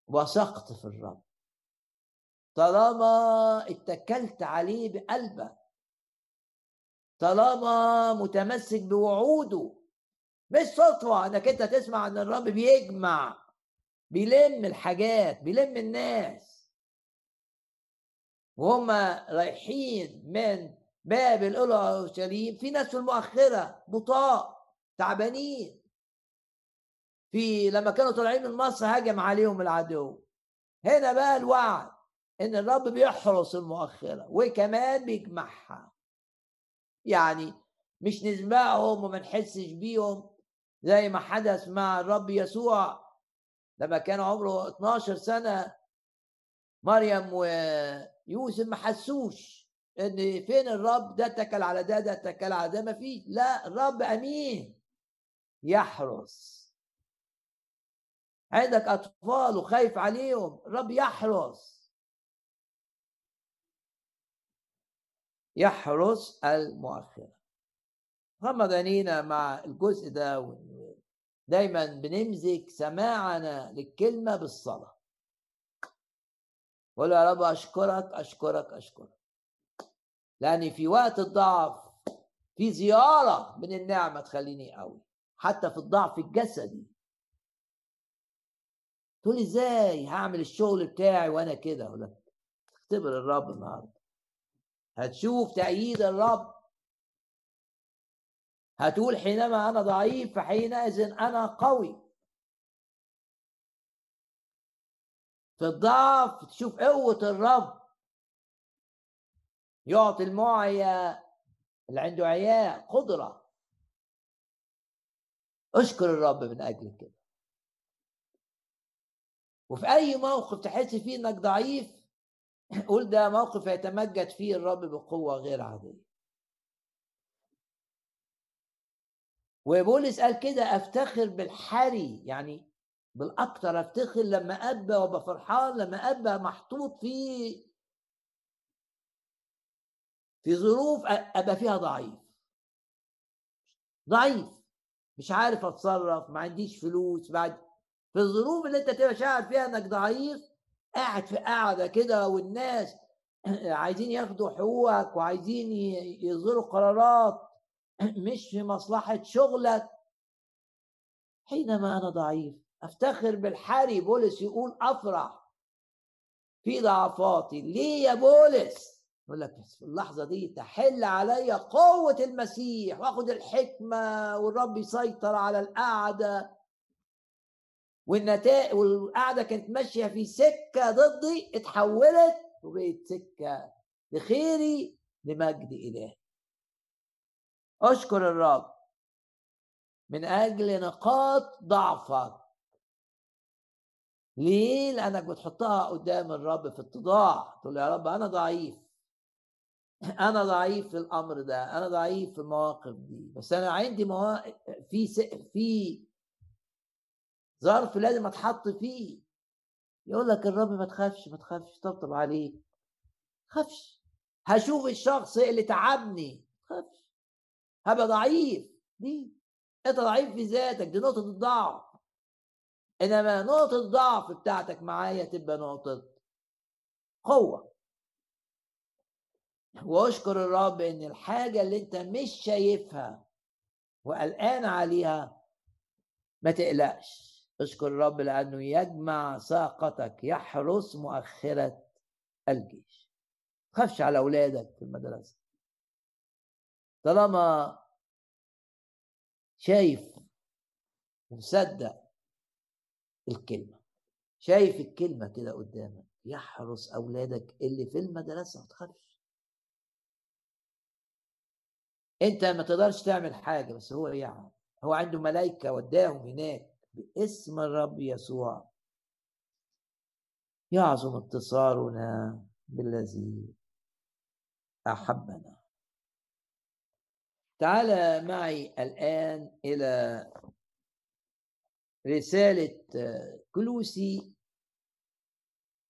وثقت في الرب. طالما اتكلت عليه بقلبك. طالما متمسك بوعوده مش صدفة انك انت تسمع ان الرب بيجمع بيلم الحاجات بيلم الناس. وهم رايحين من باب الأولى أورشليم في ناس في المؤخرة بطاء تعبانين. في لما كانوا طالعين من مصر هجم عليهم العدو. هنا بقى الوعد إن الرب بيحرس المؤخرة وكمان بيجمعها. يعني مش نسمعهم وما نحسش بيهم زي ما حدث مع الرب يسوع لما كان عمره 12 سنة. مريم ويوسف ما حسوش إن فين الرب؟ ده اتكل على ده ده اتكل على ده ما فيش. لا الرب أمين. يحرس. عندك أطفال وخايف عليهم. الرب يحرس. يحرس المؤخرة. غمض عينينا مع الجزء ده دايما بنمزج سماعنا للكلمة بالصلاة. قول يا رب أشكرك أشكرك أشكرك. لأن في وقت الضعف في زيارة من النعمة تخليني قوي حتى في الضعف الجسدي. تقول إزاي هعمل الشغل بتاعي وأنا كده؟ لك اختبر الرب النهارده. هتشوف تأييد الرب. هتقول حينما أنا ضعيف فحينئذ أنا قوي. في الضعف تشوف قوة الرب. يعطي المعيا اللي عنده عياء قدرة. أشكر الرب من أجل كده. وفي أي موقف تحس فيه إنك ضعيف قول ده موقف يتمجد فيه الرب بقوة غير عادية. وبولس قال كده أفتخر بالحري يعني بالأكثر أفتخر لما أبى وابقى فرحان لما أبى محطوط في في ظروف ابقى فيها ضعيف. ضعيف. مش عارف أتصرف ما عنديش فلوس بعد في الظروف اللي أنت تبقى شاعر فيها إنك ضعيف قاعد في قاعدة كده والناس عايزين ياخدوا حقوقك وعايزين يصدروا قرارات مش في مصلحة شغلك. حينما أنا ضعيف أفتخر بالحري بولس يقول أفرح في ضعفاتي. ليه يا بولس؟ يقول لك في اللحظة دي تحل علي قوة المسيح وأخد الحكمة والرب يسيطر على القعدة والنتائج والقعدة كانت ماشية في سكة ضدي اتحولت وبقت سكة لخيري لمجد إلهي. أشكر الرب. من أجل نقاط ضعفك. ليه؟ لأنك بتحطها قدام الرب في اتضاع. تقول يا رب أنا ضعيف. أنا ضعيف في الأمر ده. أنا ضعيف في المواقف دي. بس أنا عندي مواقف في. في ظرف لازم أتحط فيه. يقول لك الرب ما تخافش ما تخافش طبطب عليك. ما تخافش. هشوف الشخص اللي تعبني. ما تخافش. هبقى ضعيف. دي انت ضعيف في ذاتك. دي نقطة الضعف. إنما نقطة الضعف بتاعتك معايا تبقى نقطة قوة. واشكر الرب إن الحاجة اللي أنت مش شايفها وقلقان عليها ما تقلقش. اشكر الرب لأنه يجمع ساقتك يحرس مؤخرة الجيش. تخافش على أولادك في المدرسة. طالما شايف ومصدق الكلمة شايف الكلمة كده قدامك يحرس أولادك اللي في المدرسة ما تخافش. أنت ما تقدرش تعمل حاجة بس هو يعمل هو عنده ملائكة وداهم هناك. باسم الرب يسوع. يعظم انتصارنا بالذي أحبنا. تعال معي الآن إلى رسالة كلوسي.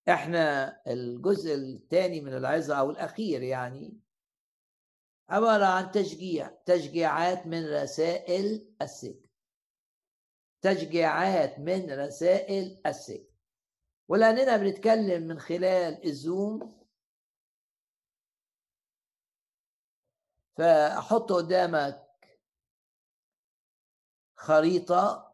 إحنا الجزء الثاني من العظة أو الأخير يعني. عبارة عن تشجيع تشجيعات من رسائل السجن تشجيعات من رسائل السجن. ولأننا بنتكلم من خلال الزوم. فأحط قدامك خريطة.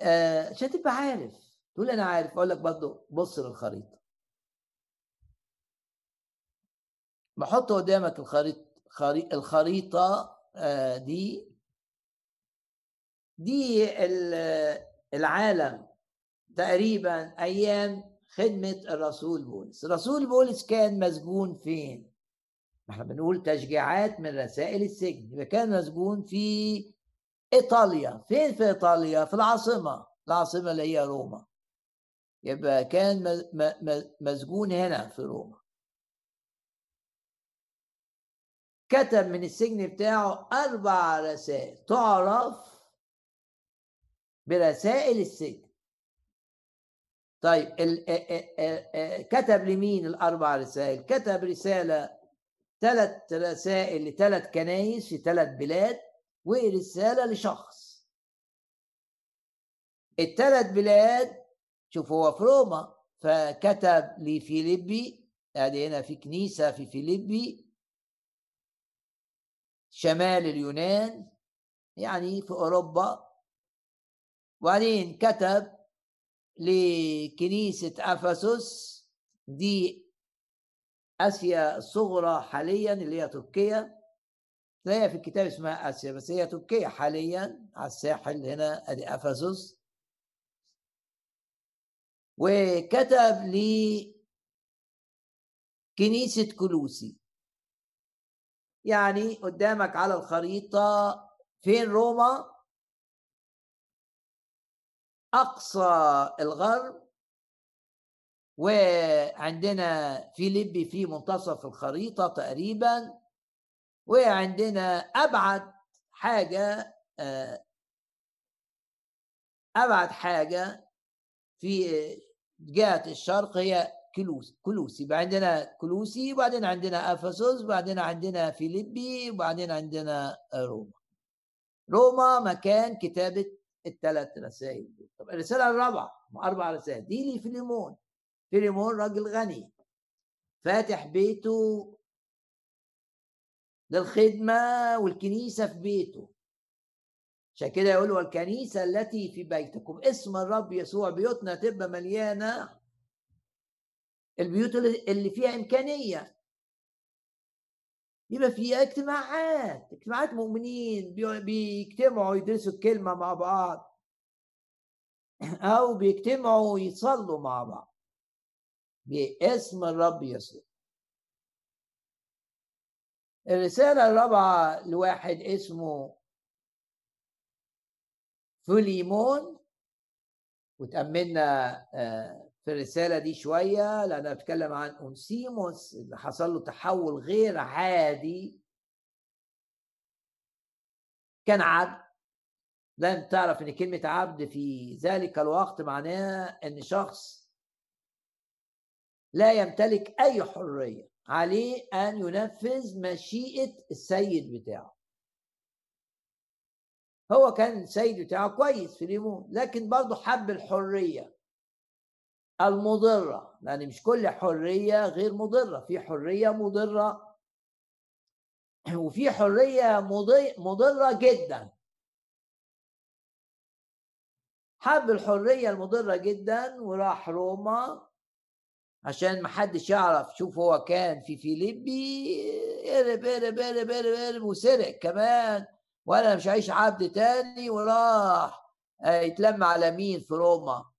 آه، عشان تبقى عارف. تقول أنا عارف أقول لك برضه بص للخريطة. بحط قدامك الخريطة آه، دي دي العالم تقريبا أيام خدمة الرسول بولس. الرسول بولس كان مسجون فين؟ إحنا بنقول تشجيعات من رسائل السجن. يبقى كان مسجون في إيطاليا. فين في إيطاليا؟ في العاصمة. العاصمة اللي هي روما. يبقى كان مسجون هنا في روما. كتب من السجن بتاعه أربع رسائل. تعرف برسائل السجن. طيب كتب لمين الأربع رسائل؟ كتب رسالة ثلاث رسائل لثلاث كنايس في ثلاث بلاد ورسالة لشخص. الثلاث بلاد شوف هو في روما فكتب لفيليبي ادي هنا في كنيسة في فيليبي شمال اليونان يعني في أوروبا. وبعدين كتب لكنيسة أفسس دي آسيا الصغرى حاليا اللي هي تركيا. تلاقيها في الكتاب اسمها آسيا بس هي تركيا حاليا على الساحل هنا أدي أفسس. وكتب لي كنيسة كلوسي يعني قدامك على الخريطة فين روما؟ أقصى الغرب وعندنا فيليبي في منتصف الخريطة تقريبا وعندنا أبعد حاجة آه، أبعد حاجة في جهة الشرق هي كلوس كلوسي. عندنا كلوسي وبعدين عندنا افسوس وبعدين عندنا فيليبي وبعدين عندنا روما. روما مكان كتابة الثلاث رسائل دول. طب الرسالة الرابعة أربع رسائل. دي لي فيليمون. فيليمون راجل غني. فاتح بيته للخدمة والكنيسة في بيته. عشان كده يقول والكنيسة التي في بيتكم. اسم الرب يسوع. بيوتنا تبقى مليانة البيوت اللي فيها إمكانية. يبقى فيها اجتماعات اجتماعات مؤمنين بيجتمعوا يدرسوا الكلمة مع بعض. أو بيجتمعوا يصلوا مع بعض. باسم الرب يسوع. الرسالة الرابعة لواحد اسمه فليمون وتأملنا آه، في الرسالة دي شوية لأنها بتتكلم عن أنسيموس اللي حصل له تحول غير عادي. كان عبد. لن تعرف إن كلمة عبد في ذلك الوقت معناها إن شخص لا يمتلك أي حرية عليه أن ينفذ مشيئة السيد بتاعه. هو كان السيد بتاعه كويس في ليمون لكن برضه حب الحرية. المضرة لأن مش كل حرية غير مضرة في حرية مضرة. وفي حرية مضرة جدا. حب الحرية المضرة جدا وراح روما عشان ما حدش يعرف شوف هو كان في فيليبي قرب قرب قرب قرب قرب وسرق كمان وأنا مش عايش عبد تاني وراح آه، يتلم على مين؟ في روما.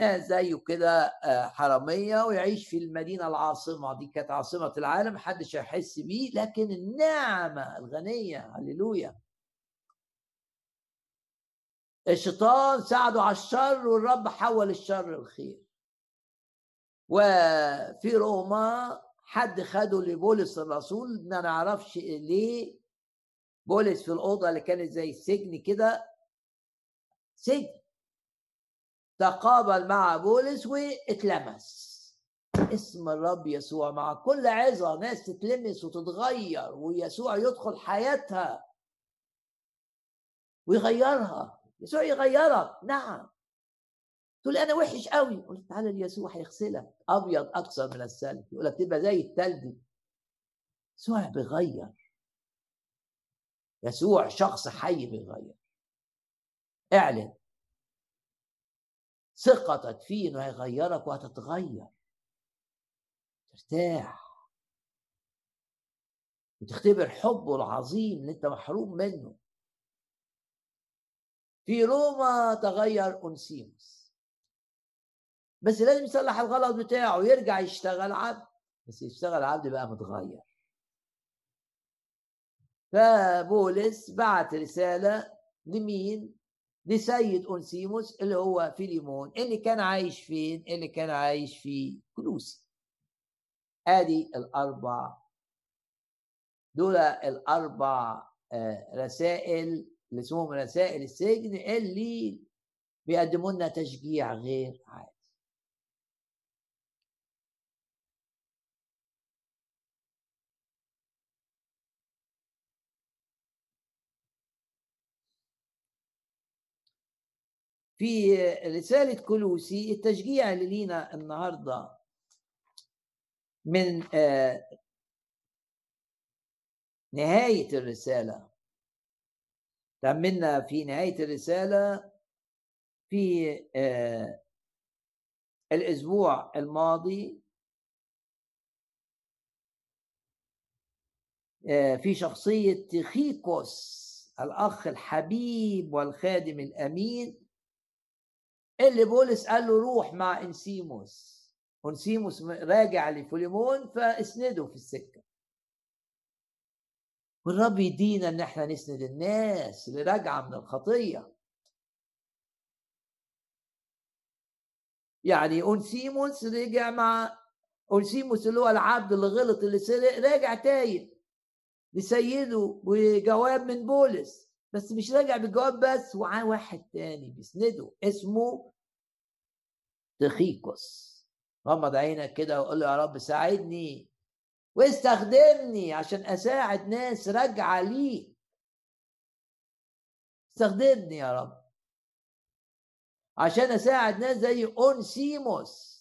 زيه كده آه، حرامية ويعيش في المدينة العاصمة. دي كانت عاصمة العالم محدش هيحس بيه لكن النعمة الغنية هللويا. الشيطان ساعده على الشر والرب حول الشر الخير. وفي روما حد خده لبولس الرسول ما نعرفش ليه. بولس في الأوضة اللي كانت زي السجن كده. سجن. تقابل مع بولس واتلمس اسم الرب يسوع مع كل عظة ناس تتلمس وتتغير ويسوع يدخل حياتها ويغيرها. يسوع يغيرك. نعم. تقول أنا وحش قوي قلت تعالى ليسوع هيغسلك. أبيض أكثر من الثلج. يقول لك تبقى زي الثلج. يسوع بيغير. يسوع شخص حي بيغير. اعلن. ثقتك فيه إنه هيغيرك وهتتغير. ترتاح. وتختبر حبه العظيم اللي أنت محروم منه. في روما تغير انسيموس بس لازم يصلح الغلط بتاعه ويرجع يشتغل عبد. بس يشتغل عبد بقى متغير. فبولس بعت رسالة لمين؟ لسيد أنسيموس اللي هو فيليمون اللي كان عايش فين؟ اللي كان عايش في كلوسي ادي الأربع دول الأربع آه، رسائل اللي اسمهم رسائل السجن اللي بيقدموا لنا تشجيع غير عادي. في رسالة كلوسي التشجيع اللي لينا النهاردة من آه، نهاية الرسالة. تأملنا في نهاية الرسالة في آه، الأسبوع الماضي آه، في شخصية تيخيكوس الأخ الحبيب والخادم الأمين. اللي بولس قال له روح مع انسيموس. انسيموس راجع لفيليمون فاسنده في السكة. والرب يدينا إن إحنا نسند الناس اللي راجعة من الخطية. يعني أنسيموس رجع مع أنسيموس اللي هو العبد اللي غلط اللي سرق راجع تايب لسيده وجواب من بولس. بس مش راجع بالجواب بس معاه واحد تاني بيسنده اسمه تخيكوس. غمض عينك كده وقول له يا رب ساعدني واستخدمني عشان أساعد ناس راجعة ليك استخدمني يا رب. عشان أساعد ناس زي أونسيموس.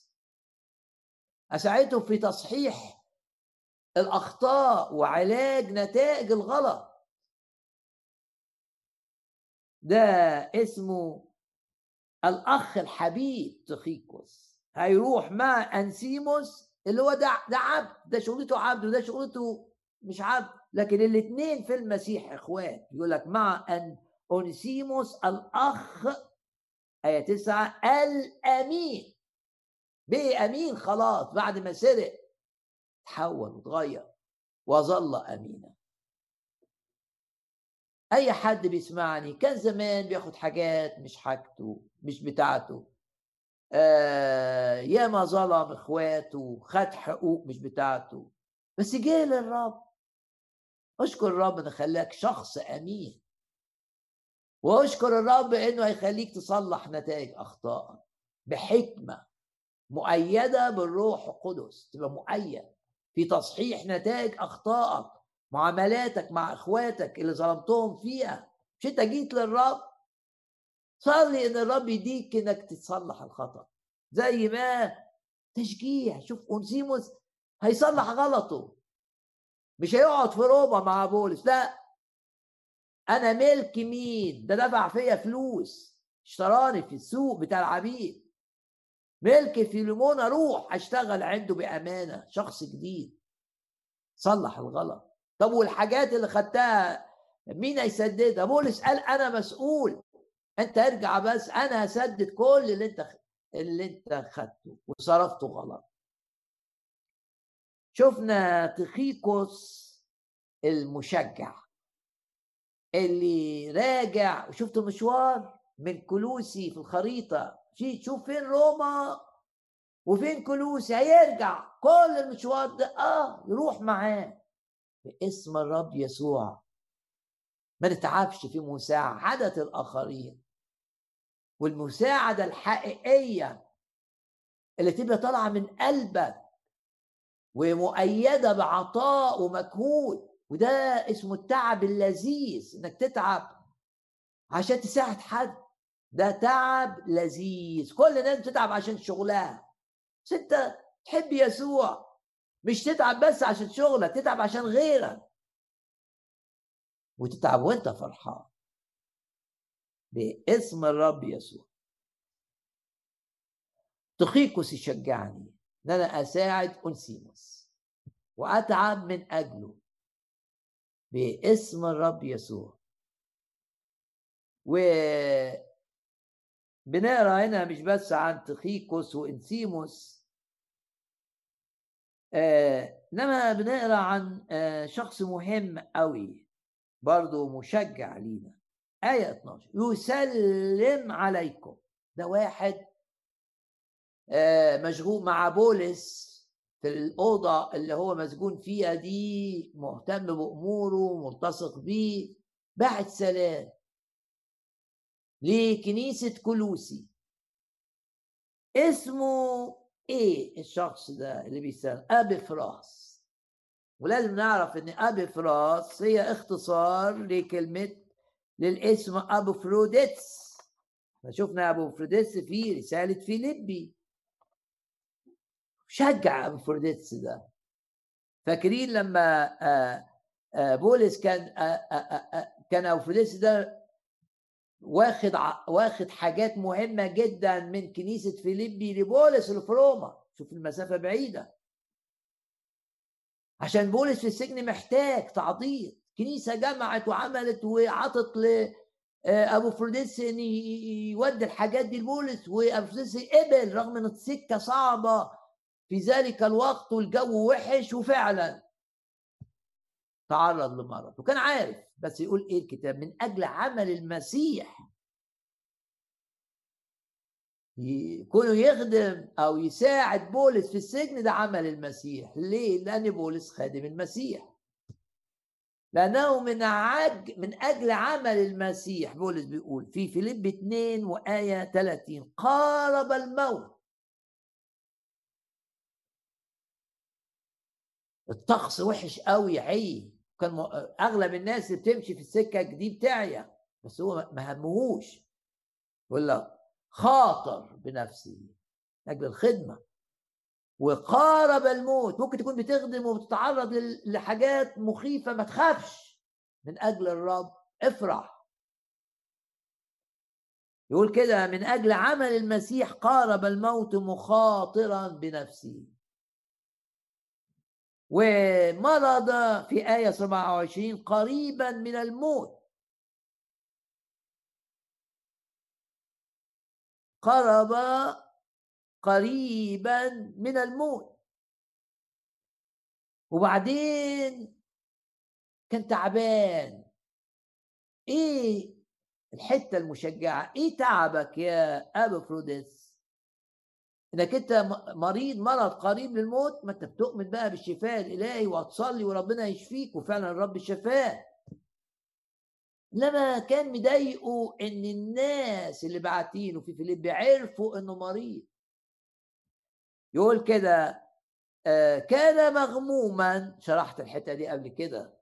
أساعدهم في تصحيح الأخطاء وعلاج نتائج الغلط. ده اسمه الأخ الحبيب تخيكوس. هيروح مع أنسيموس اللي هو ده ده عبد ده شغلته عبد وده شغلته مش عبد. لكن الاثنين في المسيح اخوات يقول لك مع أن اونسيموس الأخ آية تسعة الأمين. بقي امين خلاص بعد ما سرق تحول وتغير وظل أمينا. أي حد بيسمعني كان زمان بياخد حاجات مش حاجته مش بتاعته. آه ياما ظلم إخواته خد حقوق مش بتاعته. بس جه للرب. أشكر الرب ان خلاك شخص أمين. وأشكر الرب إنه هيخليك تصلح نتائج أخطائك بحكمة مؤيدة بالروح القدس. تبقى مؤيد في تصحيح نتائج أخطائك. معاملاتك مع اخواتك اللي ظلمتهم فيها. مش انت جيت للرب؟ صلي ان الرب يديك انك تصلح الخطأ. زي ما تشجيع شوف اونسيموس هيصلح غلطه. مش هيقعد في روما مع بولس لا. أنا ملك مين؟ ده دفع فيا فلوس. اشتراني في السوق بتاع العبيد. ملك فيليمون أروح اشتغل عنده بأمانة شخص جديد. صلح الغلط. طب والحاجات اللي خدتها مين هيسددها؟ بولس قال أنا مسؤول. أنت ارجع بس أنا هسدد كل اللي أنت اللي أنت خدته وصرفته غلط. شفنا تخيكوس المشجع اللي راجع وشفت مشوار من كلوسي في الخريطة. شوف فين روما وفين كلوسي هيرجع كل المشوار ده آه يروح معاه. باسم الرب يسوع. ما نتعبش في مساعدة الآخرين. والمساعدة الحقيقية اللي تبقى طالعة من قلبك ومؤيدة بعطاء ومجهود وده اسمه التعب اللذيذ إنك تتعب عشان تساعد حد. ده تعب لذيذ. كل الناس بتتعب عشان شغلها. بس أنت تحب يسوع. مش تتعب بس عشان شغلك تتعب عشان غيرك وتتعب وانت فرحان باسم الرب يسوع تخيكوس يشجعني ان أنا اساعد انسيموس واتعب من اجله باسم الرب يسوع و بنقرا هنا مش بس عن تخيكوس وانسيموس إنما بنقرأ عن آه شخص مهم قوي برضه مشجع لينا. آية 12 يسلم عليكم. ده واحد آه مشغول مع بولس في الأوضة اللي هو مسجون فيها دي مهتم بأموره ملتصق بيه. بعت سلام. لكنيسة كلوسي. اسمه إيه الشخص ده اللي بيسأل أبي فراس. ولازم نعرف إن أبي فراس هي اختصار لكلمة للاسم ابو فروديتس شفنا ابو فروديتس في رسالة فيليبي. شجع ابو فروديتس ده. فاكرين لما آه، آه، بولس كان آه، كان ابو فروديتس ده واخد واخد حاجات مهمة جدا من كنيسة فيليبي لبولس في روما. شوف المسافة بعيدة. عشان بولس في السجن محتاج تعضيد كنيسة جمعت وعملت وعطت ل آه، أبو فروديس إن يودي الحاجات دي لبولس وأبو فروديس قبل رغم إن السكة صعبة. في ذلك الوقت والجو وحش وفعلا تعرض لمرض. وكان عارف بس يقول إيه الكتاب؟ من أجل عمل المسيح. يكونوا يخدم أو يساعد بولس في السجن ده عمل المسيح. ليه؟ لأن بولس خادم المسيح. لأنه من عج من أجل عمل المسيح. بولس بيقول في فيليب 2 وآية 30 قارب الموت. الطقس وحش قوي عي كان أغلب الناس بتمشي في السكة دي بتعيا بس هو ما همهوش. يقول لك خاطر بنفسه أجل الخدمة. وقارب الموت. ممكن تكون بتخدم وبتتعرض لحاجات مخيفة ما تخافش. من أجل الرب افرح. يقول كده من أجل عمل المسيح قارب الموت مخاطرا بنفسه ومرض في آية 27 قريبا من الموت. قرب قريبا من الموت. وبعدين كان تعبان. إيه الحتة المشجعة؟ إيه تعبك يا أبو فروديس إنك أنت مريض مرض قريب للموت ما أنت بتؤمن بقى بالشفاء الإلهي وهتصلي وربنا يشفيك وفعلا الرب شفاه لما كان مضايقه إن الناس اللي باعتينه في فيليب عرفوا إنه مريض. يقول كده آه، كان مغموما شرحت الحتة دي قبل كده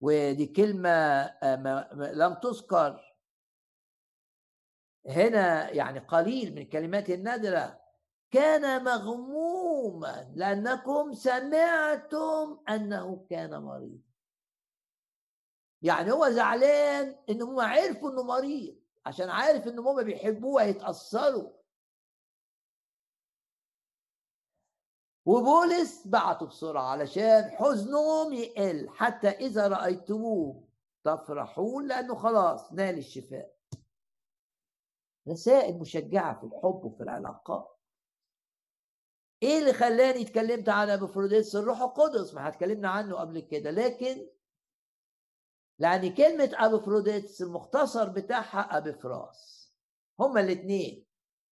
ودي كلمة آه، لم تذكر. هنا يعني قليل من الكلمات النادرة. كان مغموما لأنكم سمعتم أنه كان مريض. يعني هو زعلان إن هم عرفوا إنه مريض عشان عارف إن هم بيحبوه هيتأثروا. وبولس بعته بسرعة علشان حزنهم يقل حتى إذا رأيتموه تفرحون لأنه خلاص نال الشفاء. رسائل مشجعة في الحب وفي العلاقات. إيه اللي خلاني اتكلمت عن ابوفروديتس الروح القدس؟ ما اتكلمنا عنه قبل كده لكن لأن كلمة ابوفروديتس المختصر بتاعها ابيفراس هما الاثنين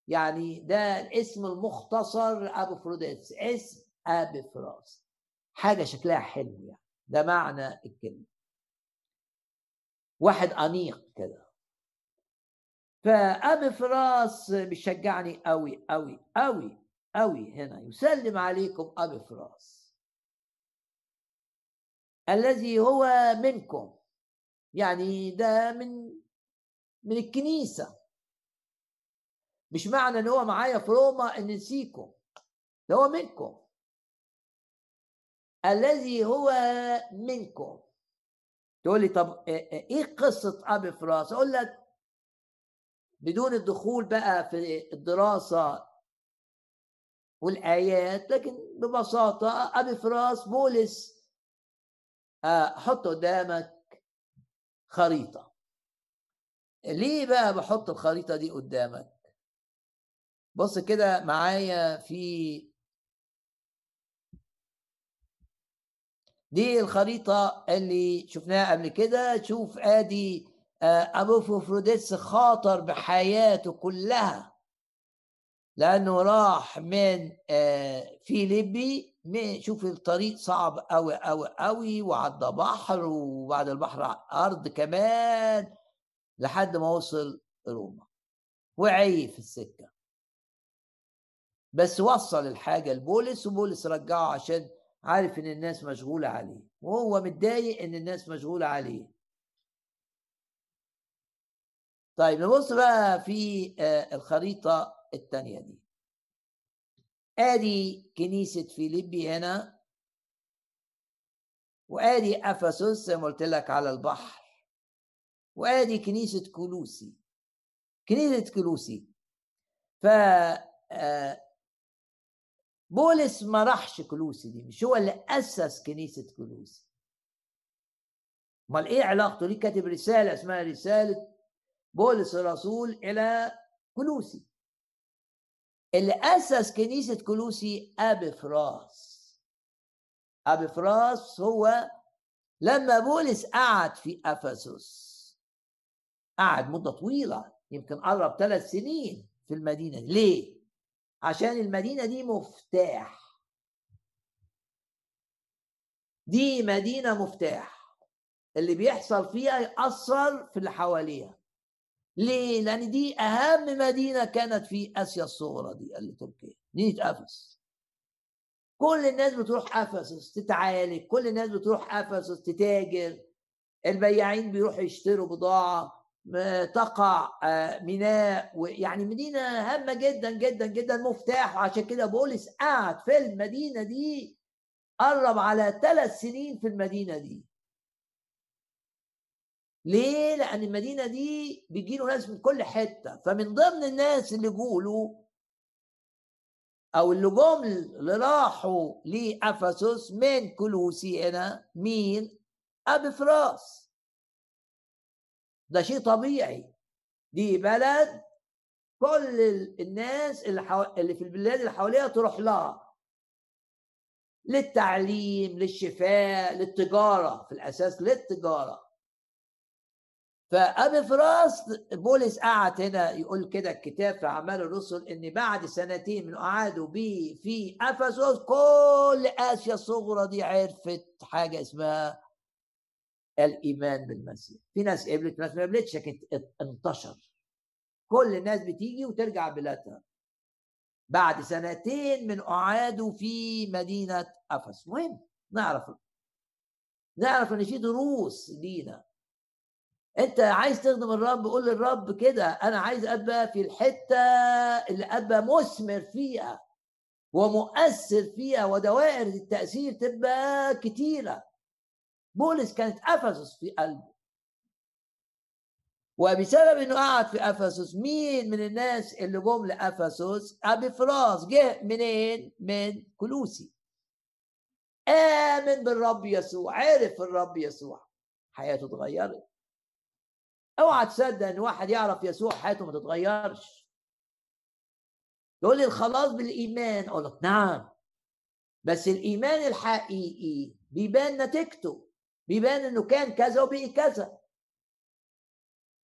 يعني ده الاسم المختصر ابوفروديتس اسم ابيفراس حاجة شكلها حلو يعني ده معنى الكلمة. واحد أنيق كده. فأبي فراس بيشجعني قوي قوي قوي قوي هنا. يسلم عليكم أبي فراس. الذي هو منكم. يعني ده من من الكنيسة. مش معنى إن هو معايا في روما إن نسيكم. ده هو منكم. الذي هو منكم. تقول لي طب إيه قصة أبي فراس؟ أقول لك بدون الدخول بقى في الدراسة والآيات لكن ببساطة أبي فراس بولس آه، حط قدامك خريطة. ليه بقى بحط الخريطة دي قدامك؟ بص كده معايا في دي الخريطة اللي شفناها قبل كده. شوف آدي آه، ابو فوفروديتس خاطر بحياته كلها. لأنه راح من آه، فيليبي شوف الطريق صعب قوي قوي قوي وعدى بحر وبعد البحر أرض كمان لحد ما وصل روما. وعي في السكة. بس وصل الحاجة لبولس وبولس رجعه عشان عارف إن الناس مشغولة عليه. وهو متضايق إن الناس مشغولة عليه. طيب نبص بقى في آه، الخريطة الثانية دي. آدي كنيسة فيليبي هنا. وآدي أفسس زي ما قلت لك على البحر. وآدي كنيسة كلوسي كنيسة كلوسي ف آه، بولس ما راحش كلوسي دي مش هو اللي أسس كنيسة كلوسي أمال إيه علاقته؟ ليه كاتب رسالة اسمها رسالة بولس الرسول إلى كلوسي اللي أسس كنيسة كلوسي أبي فراس. أبي فراس هو لما بولس قعد في أفسس. قعد مدة طويلة يمكن قرب ثلاث سنين في المدينة دي. ليه؟ عشان المدينة دي مفتاح. دي مدينة مفتاح. اللي بيحصل فيها يأثر في اللي حواليها. ليه؟ لأن دي أهم مدينة كانت في آسيا الصغرى دي اللي تركيا. مدينه أفس. كل الناس بتروح افسس تتعالج. كل الناس بتروح افسس تتاجر. البياعين بيروحوا يشتروا بضاعة تقع آه، ميناء يعني مدينة هامة جدا جدا جدا مفتاح. وعشان كده بولس قعد في المدينة دي قرب على ثلاث سنين في المدينة دي. ليه؟ لأن المدينة دي بيجي له ناس من كل حتة. فمن ضمن الناس اللي جولوا أو اللي جم اللي راحوا لأفسس من كلوسي هنا مين؟ أبي فراس ده شيء طبيعي. دي بلد كل الناس اللي, حو... اللي في البلاد اللي حواليها تروح لها. للتعليم للشفاء للتجارة. في الأساس للتجارة. فأبي فراس بولس قعد هنا يقول كده الكتاب في أعمال الرسل إن بعد سنتين من قعدوا بيه في أفسس كل آسيا الصغرى دي عرفت حاجة اسمها الإيمان بالمسيح. في ناس قبلت ناس ما قبلتش لكن انتشر. كل الناس بتيجي وترجع بلادها. بعد سنتين من اعادوا في مدينة افس مهم نعرف نعرف إن في دروس لينا. انت عايز تخدم الرب قول للرب كده أنا عايز أبقى في الحتة اللي أبقى مثمر فيها ومؤثر فيها ودوائر التأثير تبقى كتيرة. بولس كانت أفسس في قلبه. وبسبب إنه قعد في أفسس مين من الناس اللي جم لأفسس؟ ابي فراس جه منين؟ من كلوسي. آمن بالرب يسوع عرف الرب يسوع. حياته اتغيرت. أوعى تصدق إن واحد يعرف يسوع حياته ما تتغيرش. يقول لي الخلاص بالإيمان. أقول لك نعم. بس الإيمان الحقيقي بيبان نتيجته. بيبان إنه كان كذا وبقي كذا.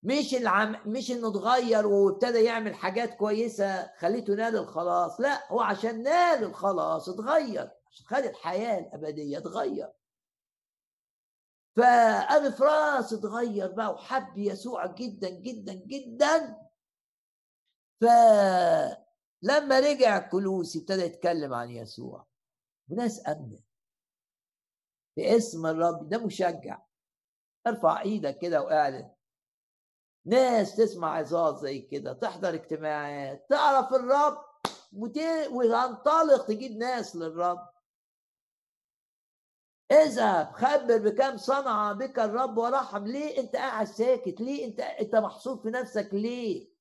مش العم مش إنه اتغير وابتدى يعمل حاجات كويسة خليته نال الخلاص. لا هو عشان نال الخلاص اتغير. عشان خد الحياة الأبدية اتغير فأبي فراس اتغير بقى وحب يسوع جدا جدا جدا. فلما رجع كلوسي ابتدى يتكلم عن يسوع. وناس امنت باسم الرب ده مشجع. ارفع إيدك كده واعلن. ناس تسمع عظات زي كده تحضر اجتماعات تعرف الرب وتنطلق تجيب ناس للرب. اذهب خبر بكم صنع بك الرب ورحم ليه أنت قاعد ساكت؟ ليه أنت أنت محصور في نفسك ليه؟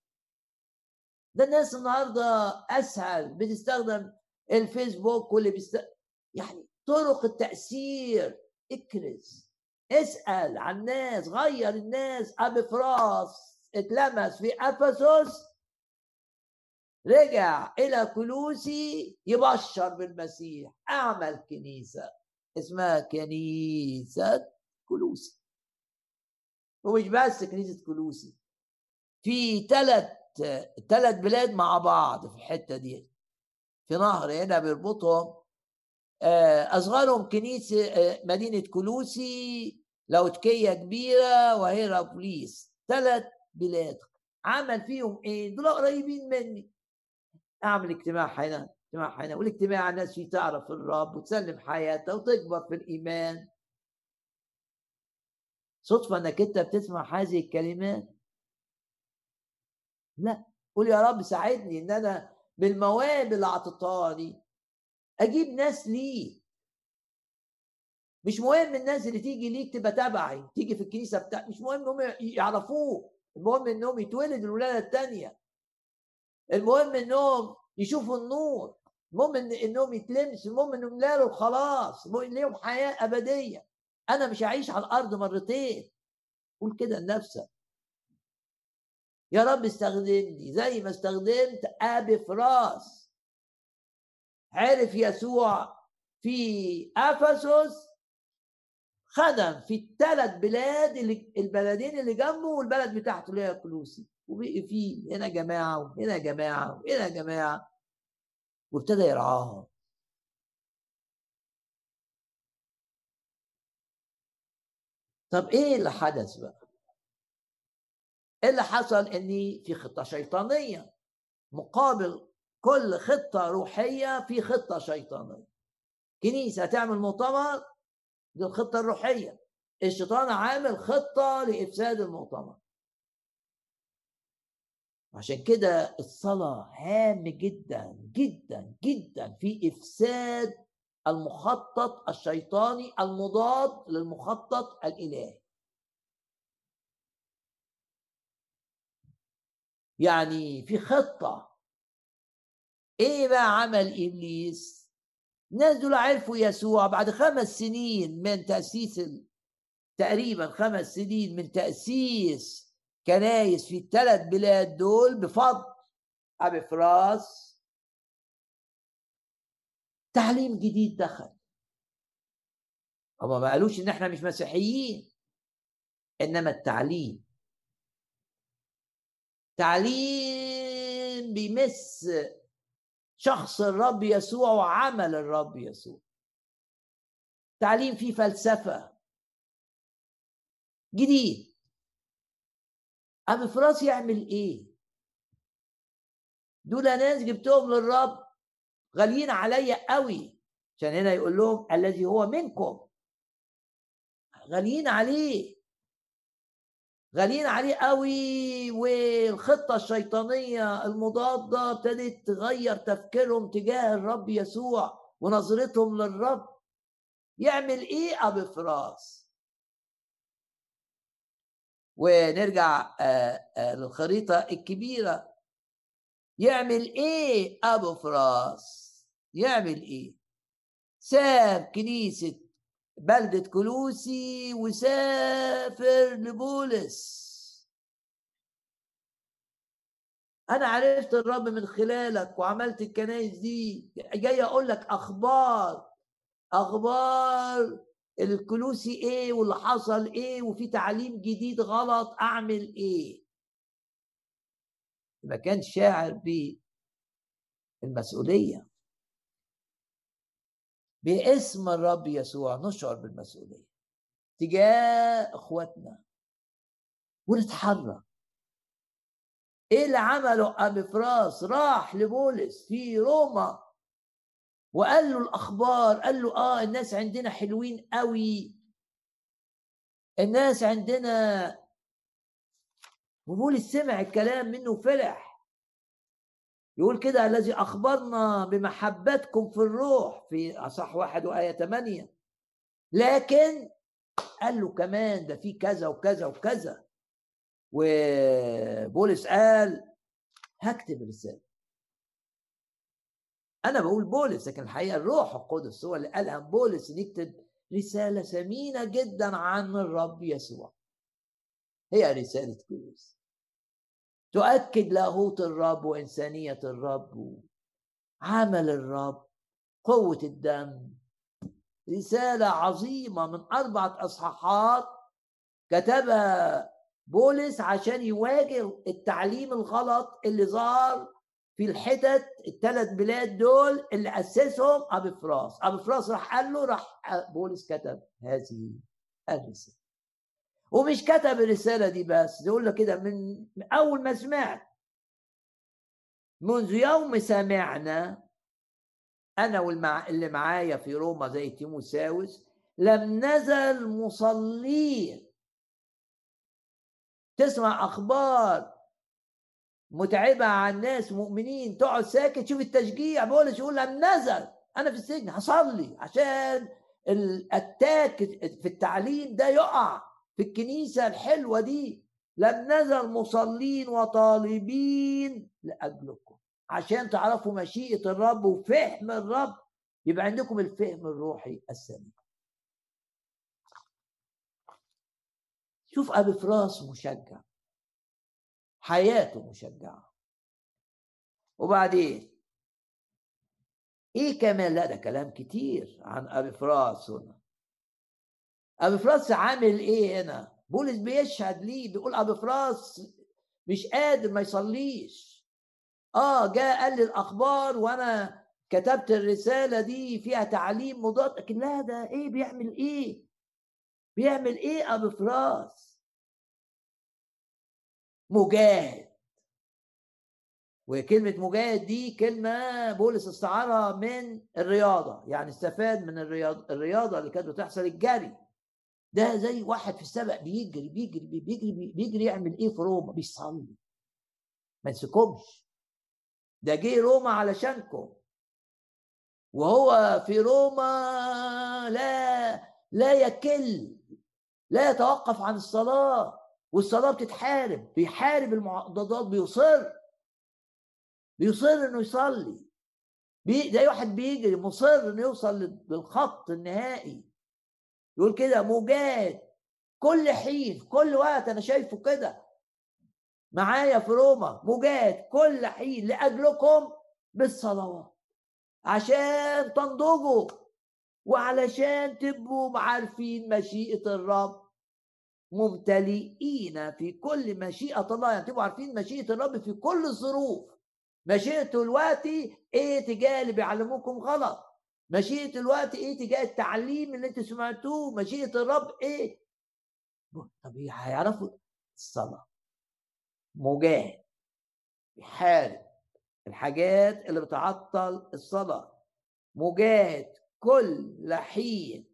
ده الناس النهارده أسهل بتستخدم الفيسبوك واللي بيست يعني طرق التأثير. اكرز اسأل عن الناس غير الناس. أبي فراس اتلمس في أفسس. رجع إلى كلوسي يبشر بالمسيح. أعمل كنيسة. اسمها كنيسة كلوسي. ومش بس كنيسة كلوسي في ثلاث ثلاث بلاد مع بعض في الحتة دي. في نهر هنا بيربطهم. آه، أصغرهم كنيسة آه، مدينة كلوسي لاوتكيه كبيرة وهيرابوليس ثلاث بلاد. عمل فيهم إيه؟ دول قريبين مني. أعمل اجتماع هنا. اجتماع هنا والاجتماع الناس فيه تعرف الرب وتسلم حياتها وتكبر في الإيمان. صدفة إنك أنت بتسمع هذه الكلمات لا. قول يا رب ساعدني إن أنا بالمواهب اللي اعطيتها أجيب ناس ليه. مش مهم الناس اللي تيجي ليك تبقى تبعي تيجي في الكنيسة بتاع مش مهم إنهم يعرفوه. المهم إنهم يتولدوا الولادة الثانية المهم إنهم يشوفوا النور. إن إنهم يتلمسوا المهم إنهم يلاقوا خلاص المهم ليهم حياة أبدية. أنا مش هعيش على الأرض مرتين. قول كده لنفسك. يا رب استخدمني. زي ما استخدمت ابي فراس عرف يسوع في أفسس؟ خدم في الثلاث بلاد اللي البلدين اللي جنبه والبلد بتاعته اللي هي كلوسي. وبقي فيه. هنا جماعة وهنا جماعة وهنا جماعة. وابتدى يرعاهم طب إيه اللي حدث بقى؟ إيه اللي حصل؟ ان في خطة شيطانية. مقابل كل خطة روحية في خطة شيطانية. كنيسة تعمل مؤتمر دي الخطه الروحية. الشيطان عامل خطة لإفساد المؤتمر. عشان كده الصلاة هام جدا جدا جدا في إفساد المخطط الشيطاني المضاد للمخطط الإلهي. يعني في خطة. إيه بقى عمل إبليس؟ الناس دول عرفوا يسوع بعد خمس سنين من تأسيس تقريبا خمس سنين من تأسيس كنايس في الثلاث بلاد دول بفضل أبي فراس. تعليم جديد دخل. هما ما قالوش إن إحنا مش مسيحيين إنما التعليم. تعليم بيمس شخص الرب يسوع وعمل الرب يسوع. تعليم فيه فلسفة جديد. أبي فراس يعمل إيه؟ دول ناس جبتهم للرب غاليين عليا قوي. عشان هنا يقول لهم الذي هو منكم. غاليين عليه. غاليين عليه قوي. والخطة الشيطانية المضادة ابتدت تغير تفكيرهم تجاه الرب يسوع ونظرتهم للرب. يعمل إيه ابو فراس؟ ونرجع آه، آه، للخريطة الكبيرة. يعمل إيه أبو فراس. يعمل إيه ساب كنيسة بلدة كلوسي وسافر لبولس. أنا عرفت الرب من خلالك وعملت الكنايس دي. جاي أقول لك أخبار أخبار الكلوسي إيه واللي حصل إيه وفي تعليم جديد غلط أعمل إيه؟ ما كان شاعر بالمسؤولية باسم الرب يسوع نشعر بالمسؤولية. تجاه اخواتنا. ونتحرك. إيه اللي عمله ابي فراس راح لبولس في روما. وقال له الأخبار قال له آه الناس عندنا حلوين قوي الناس عندنا وبولس سمع الكلام منه فرح يقول كده الذي أخبرنا بمحبتكم في الروح في أصح واحد وآية ثمانية لكن قال له كمان ده في كذا وكذا وكذا. وبولس قال هكتب رسالة أنا بقول بولس لكن الحقيقة الروح القدس هو اللي قالها بولس يكتب رسالة ثمينة جدا عن الرب يسوع. هي رسالة بولس. تؤكد لاهوت الرب وإنسانية الرب عمل الرب قوة الدم. رسالة عظيمة من أربعة أصحاحات كتبها بولس عشان يواجه التعليم الغلط اللي ظهر في الحتت الثلاث بلاد دول اللي أسسهم أبي فراس. أبي فراس راح قال له راح بولس كتب هذه الرسالة. ومش كتب الرسالة دي بس يقول لك كده من أول ما سمعت. منذ يوم سمعنا أنا والمع... اللي معايا في روما زي تيموساوس لم نزل مصلين. تسمع أخبار متعبة عن ناس مؤمنين. تقعد ساكت شوف التشجيع. بقول يقول لم نزل أنا في السجن هصلي عشان الأتاك في التعليم ده يقع في الكنيسة الحلوة دي. لم نزل مصلين وطالبين لأجلكم عشان تعرفوا مشيئة الرب وفهم الرب. يبقى عندكم الفهم الروحي السليم. شوف أبي فراس مشجع. حياته مشجعة. وبعدين؟ إيه كمان؟ لا ده كلام كتير عن ابي فراس هنا ابي فراس عامل إيه هنا؟ بولس بيشهد ليه بيقول ابي فراس مش قادر ما يصليش. آه جاء قال لي الأخبار وأنا كتبت الرسالة دي فيها تعليم مضاد. لكن لا ده إيه؟ بيعمل إيه؟ بيعمل إيه ابو فراس مجاهد. وكلمة مجاهد دي كلمة بولس استعارها من الرياضة يعني استفاد من الرياضة, الرياضة اللي كانت بتحصل الجري. ده زي واحد في السبق بيجري بيجري بيجري بيجري يعمل إيه في روما؟ بيصلي. ما ينسكمش ده جه روما علشانكم. وهو في روما لا لا يكل لا يتوقف عن الصلاة. والصلاة بتتحارب بيحارب المعضدات بيصر. بيصر إنه يصلي. بي زي واحد بيجري مصر إنه يوصل للخط النهائي. يقول كده مجاهد كل حين كل وقت أنا شايفه كده. معايا في روما مجاهد كل حين لأجلكم بالصلوات. عشان تنضجوا. وعلشان تبقوا عارفين مشيئة الرب. ممتلئين في كل مشيئة الله. يعني تبقوا عارفين مشيئة الرب في كل الظروف مشيئة الوقت إيه تجاه اللي بيعلموكم غلط. مشيئة الوقت إيه تجاه التعليم اللي أنتوا سمعتوه. مشيئة الرب إيه؟ طب هيعرفوا الصلاة. مجاهد. بيحارب. الحاجات اللي بتعطل الصلاة. مجاهد. كل حين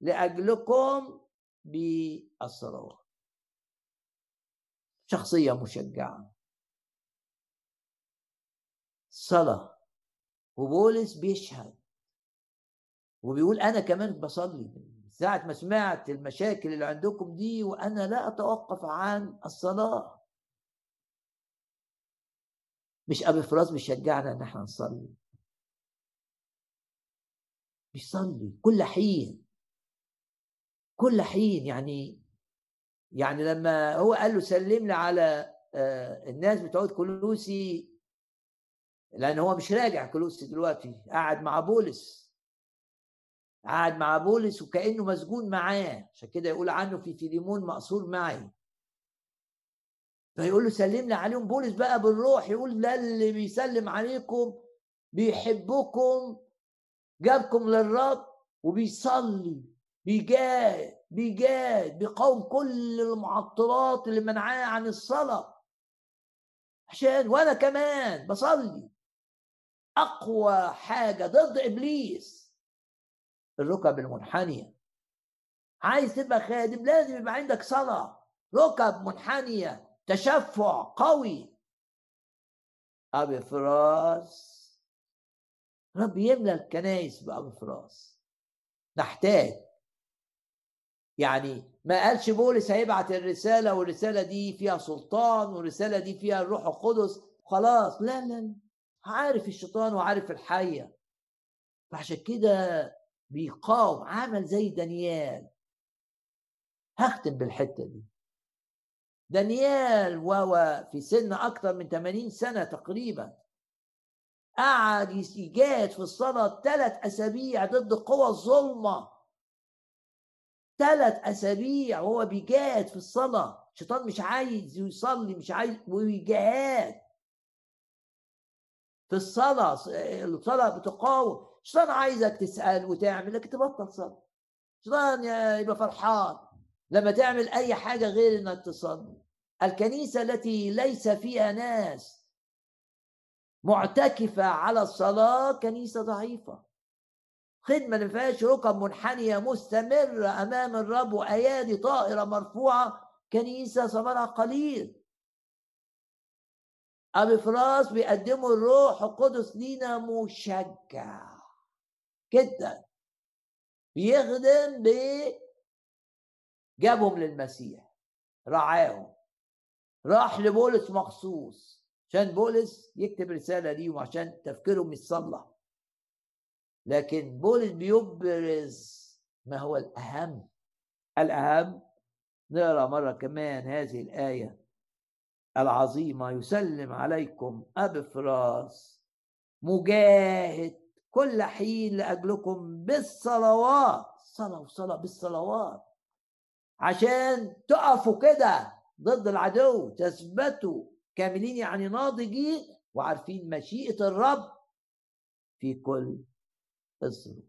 لأجلكم بالصلوات شخصية مشجعة. صلاة. وبولس بيشهد. وبيقول أنا كمان بصلي. ساعة ما سمعت المشاكل اللي عندكم دي وأنا لا أتوقف عن الصلاة. مش أبي فراس بيشجعنا إن إحنا نصلي. بيصلي كل حين. كل حين يعني يعني لما هو قال له سلم لي على آه، الناس بتوع كلوسي لأن هو مش راجع كلوسي دلوقتي قاعد مع بولس. قاعد مع بولس وكأنه مسجون معاه عشان كده يقول عنه في فيليمون مأسور معي. فيقول له سلم لي عليهم. بولس بقى بالروح يقول ده اللي بيسلم عليكم بيحبكم جابكم للرب وبيصلي. بيجاهد بيجاهد بيقاوم كل المعطلات اللي منعاه عن الصلاة. عشان وأنا كمان بصلي. أقوى حاجة ضد إبليس. الركب المنحنية. عايز تبقى خادم لازم يبقى عندك صلاة. ركب منحنية. تشفع قوي. أبي فراس. رب يملى الكنائس بأبي فراس. نحتاج يعني ما قالش بولس هيبعت الرسالة والرسالة دي فيها سلطان والرسالة دي فيها الروح القدس. خلاص. لا لا عارف الشيطان وعارف الحية. فعشان كده بيقاوم عمل زي دانيال. هختم بالحتة دي. دانيال وهو في سن أكثر من 80 سنة تقريبا قعد يجاهد في الصلاة ثلاث أسابيع ضد قوى الظلمة. ثلاث أسابيع وهو بيجاهد في الصلاة. الشيطان مش عايز يصلي مش عايز ويجاهد. في الصلاة الصلاة بتقاوم. الشيطان عايزك تسأل وتعمل لكن تبطل صلاة. الشيطان يبقى فرحان لما تعمل أي حاجة غير إنك تصلي. الكنيسة التي ليس فيها ناس معتكفة على الصلاة كنيسة ضعيفة. خدمة ما فيهاش ركب منحنية مستمرة أمام الرب وأيادي طائرة مرفوعة كنيسة ثمرها قليل. أبي فراس بيقدموا الروح القدس لينا مشجع جدا. بيخدم ب جابهم للمسيح رعاهم. راح لبولس مخصوص عشان بولس يكتب رسالة ليهم عشان تفكيرهم يتصلح. لكن بولس بيبرز ما هو الأهم. الأهم نقرأ مرة كمان هذه الآية العظيمة. يسلم عليكم ابي فراس مجاهد كل حين لأجلكم بالصلوات. صلاة وصلاة بالصلوات. عشان تقفوا كده ضد العدو. تثبتوا كاملين يعني ناضجين وعارفين مشيئة الرب في كل الظروف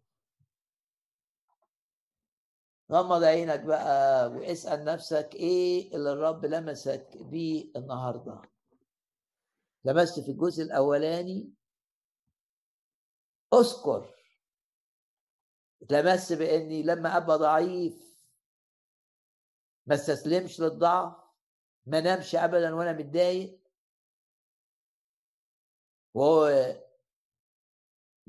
غمض عينك بقى واسأل نفسك إيه اللي الرب لمسك بيه النهارده. لمست في الجزء الأولاني. أذكر. اتلمست بإني لما أبقى ضعيف. ما استسلمش للضعف. ما نامش ابدا وأنا متضايق. وهو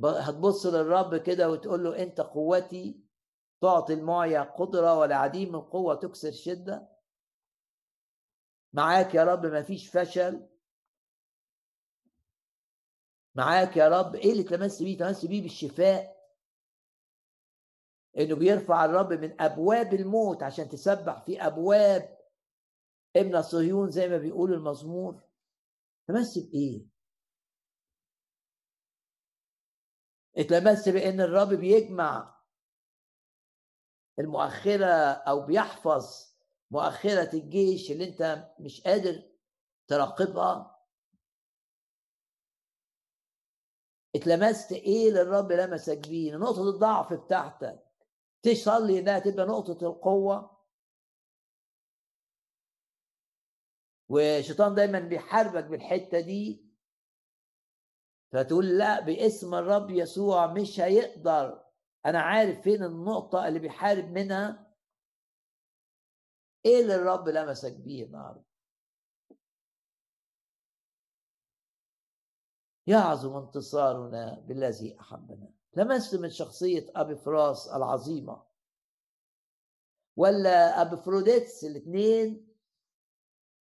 هتبص للرب كده وتقول له أنت قوتي تعطي المعيا قدرة والعديم قوة تكسر شدة؟ معاك يا رب ما فيش فشل. معاك يا رب. إيه اللي تمس بيه؟ تمس بيه بالشفاء. إنه بيرفع الرب من أبواب الموت عشان تسبح في أبواب ابن صهيون زي ما بيقول المزمور. تمس بإيه؟ اتلمس بان الرب بيجمع المؤخرة أو بيحفظ مؤخرة الجيش اللي انت مش قادر تراقبها. اتلمست إيه للرب لمسك بيه؟ نقطة الضعف بتاعتك تصلي انها تبقى نقطة القوة. والشيطان دايما بيحاربك بالحتة دي. فتقول لا باسم الرب يسوع مش هيقدر. أنا عارف فين النقطة اللي بيحارب منها؟ إيه اللي الرب لمسك بيه النهارده؟ يعظم انتصارنا بالذي أحبنا. لمست من شخصية ابي فراس العظيمة. ولا ابي فروديتس الاثنين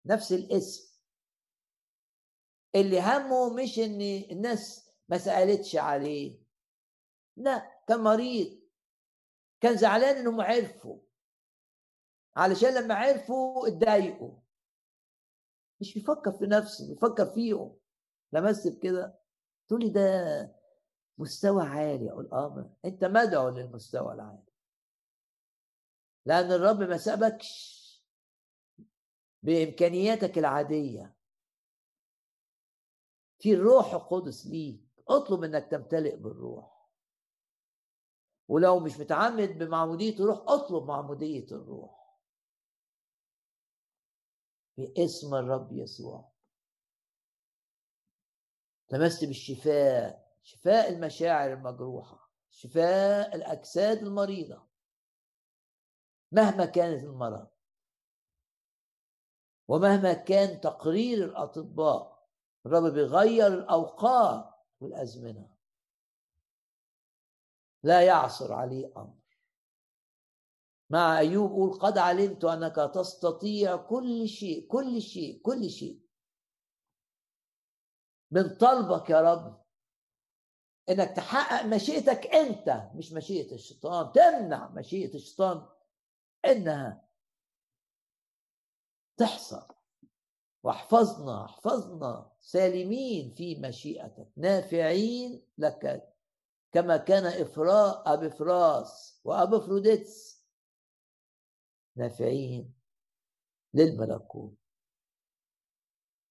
نفس الاسم. اللي همه مش إن الناس ما سألتش عليه. لا كان مريض. كان زعلان انهم عرفوا علشان لما عرفوا اتضايقوا. مش بيفكر في نفسه بيفكر فيهم. لمست بكده. تقول لي ده مستوى عالي أقول آه أنت مدعو للمستوى العالي. لأن الرب ما سأبكش بإمكانياتك العادية. في الروح القدس ليك. اطلب انك تمتلئ بالروح. ولو مش متعمد بمعمودية الروح اطلب معمودية الروح. باسم الرب يسوع. لمست بالشفاء شفاء المشاعر المجروحة شفاء الأجساد المريضة. مهما كانت المرض. ومهما كان تقرير الأطباء. الرب بيغير الأوقات والأزمنة. لا يعصر عليه أمر. مع أيوب قول قد علمت أنك تستطيع كل شيء كل شيء كل شيء. من طلبك يا رب إنك تحقق مشيئتك أنت مش مشيئة الشيطان. تمنع مشيئة الشيطان إنها تحصل. واحفظنا احفظنا. سالمين في مشيئتك نافعين لك كما كان إفراء أبي فراس وأبي فروديتس نافعين للملكوت.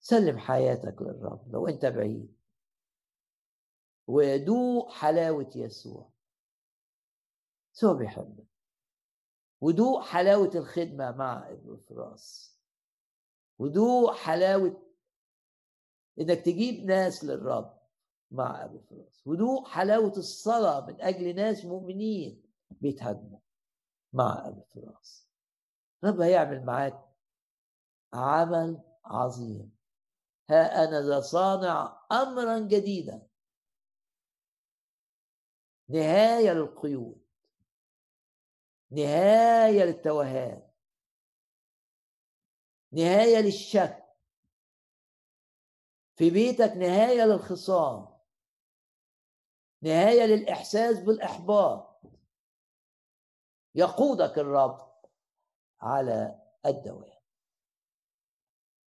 سلم حياتك للرب لو أنت بعيد. ودوق حلاوة يسوع. سوى بيحبك ودوق حلاوة الخدمة مع ابن فراس ودوق حلاوة إنك تجيب ناس للرب مع أبو فراس. ودوق حلاوة الصلاة من أجل ناس مؤمنين بيتهاجموا مع أبو فراس. الرب هيعمل معاك عمل عظيم. ها أنا ذا صانع امرا جديدا. نهاية للقيود. نهاية للتوهان. نهاية للشك. في بيتك نهاية للخصام نهاية للإحساس بالإحباط. يقودك الرب على الدوام.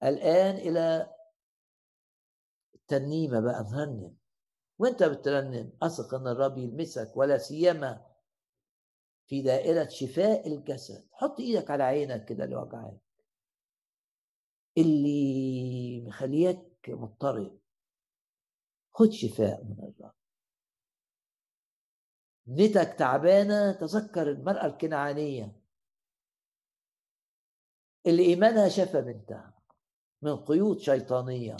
الآن إلى الترنيمه بقى نرنم وأنت بترنم أثق إن الرب يلمسك ولا سيما في دائرة شفاء الجسد. حط إيدك على عينك كده اللي وجعاك اللي مخليك مضطرب خد شفاء من الرب. ابنتك تعبانة تذكر المرأة الكنعانية. اللي إيمانها شفى بنتها من قيود شيطانية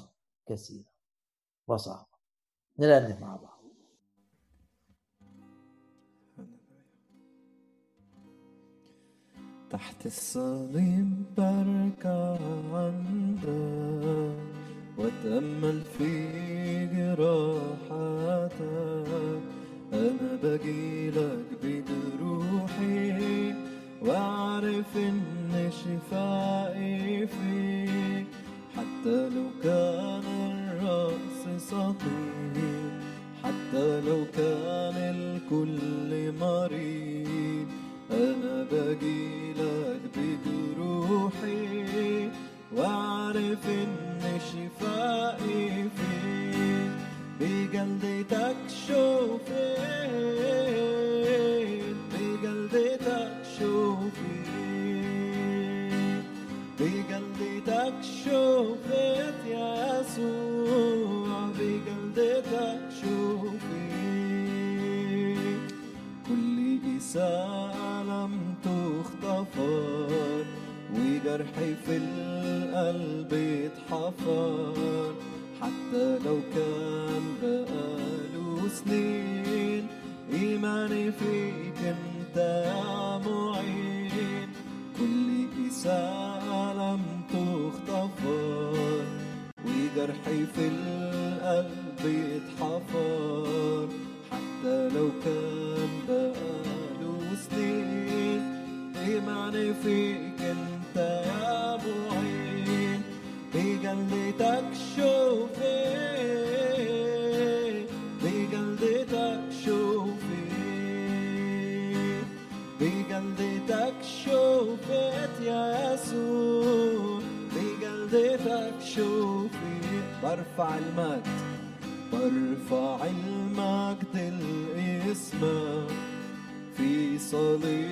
كثيرة وصعبة. نرنم مع بعض. تحت الصليب بركع عندك واتأمل في جراحاتك. أنا بجيلك بجروحي وأعرف إن شفائي فيك. حتى لو كان الرأس سقيم حتى لو كان الكل مريض أنا بجيلك بجروحي وأعرف إن شفائي فيك بجلدتك شوفين بجلدتك شوفين بجلدتك شوفت يا يسوع بجلدتك شوفين كل إساءة لم تغتفر وجرحي في القلب اتحفر حتى لو كان بقاله سنين إيماني فيك أنت يا معين. كل إساءة لم تغتفر وجرحي في القلب اتحفر حتى لو كان بقاله سنين إيماني فيك يا معين بجلدتك شوفي بجلدتك شوفي بجلدتك شوفت يا يسوع بجلدتك شوفي. برفع المجد برفع المجد لاسمك في صليبك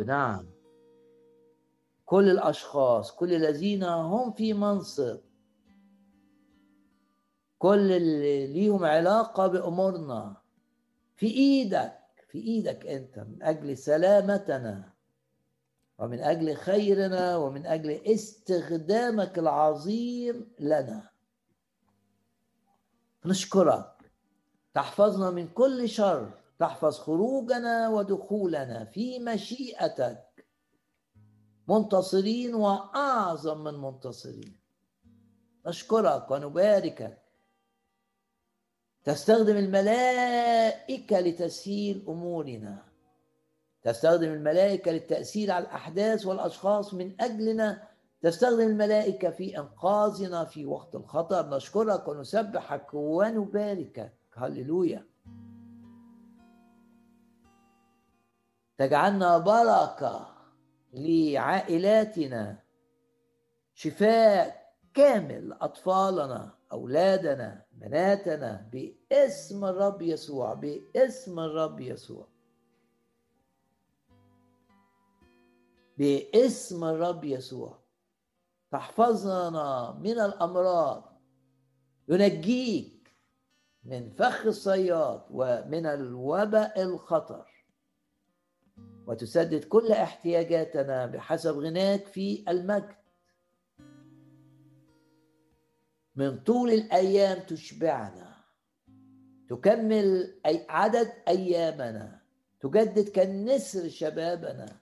رب. نعم. كل الأشخاص كل الذين هم في منصب. كل اللي ليهم علاقة بأمورنا. في إيدك في إيدك أنت من أجل سلامتنا ومن أجل خيرنا ومن أجل استخدامك العظيم لنا. نشكرك. تحفظنا من كل شر. تحفظ خروجنا ودخولنا في مشيئتك. منتصرين وأعظم من منتصرين. نشكرك ونباركك تستخدم الملائكة لتسهيل أمورنا. تستخدم الملائكة للتأثير على الأحداث والأشخاص من أجلنا. تستخدم الملائكة في إنقاذنا في وقت الخطر. نشكرك ونسبحك ونباركك. هللويا. تجعلنا بركة لعائلاتنا. شفاء كامل لأطفالنا أولادنا بناتنا باسم الرب يسوع باسم الرب يسوع. باسم الرب يسوع. تحفظنا من الأمراض. ينجيك من فخ الصياد ومن الوباء الخطر. وتسدد كل احتياجاتنا بحسب غناك في المجد. من طول الأيام تشبعنا تكمل أي عدد أيامنا تجدد كالنسر شبابنا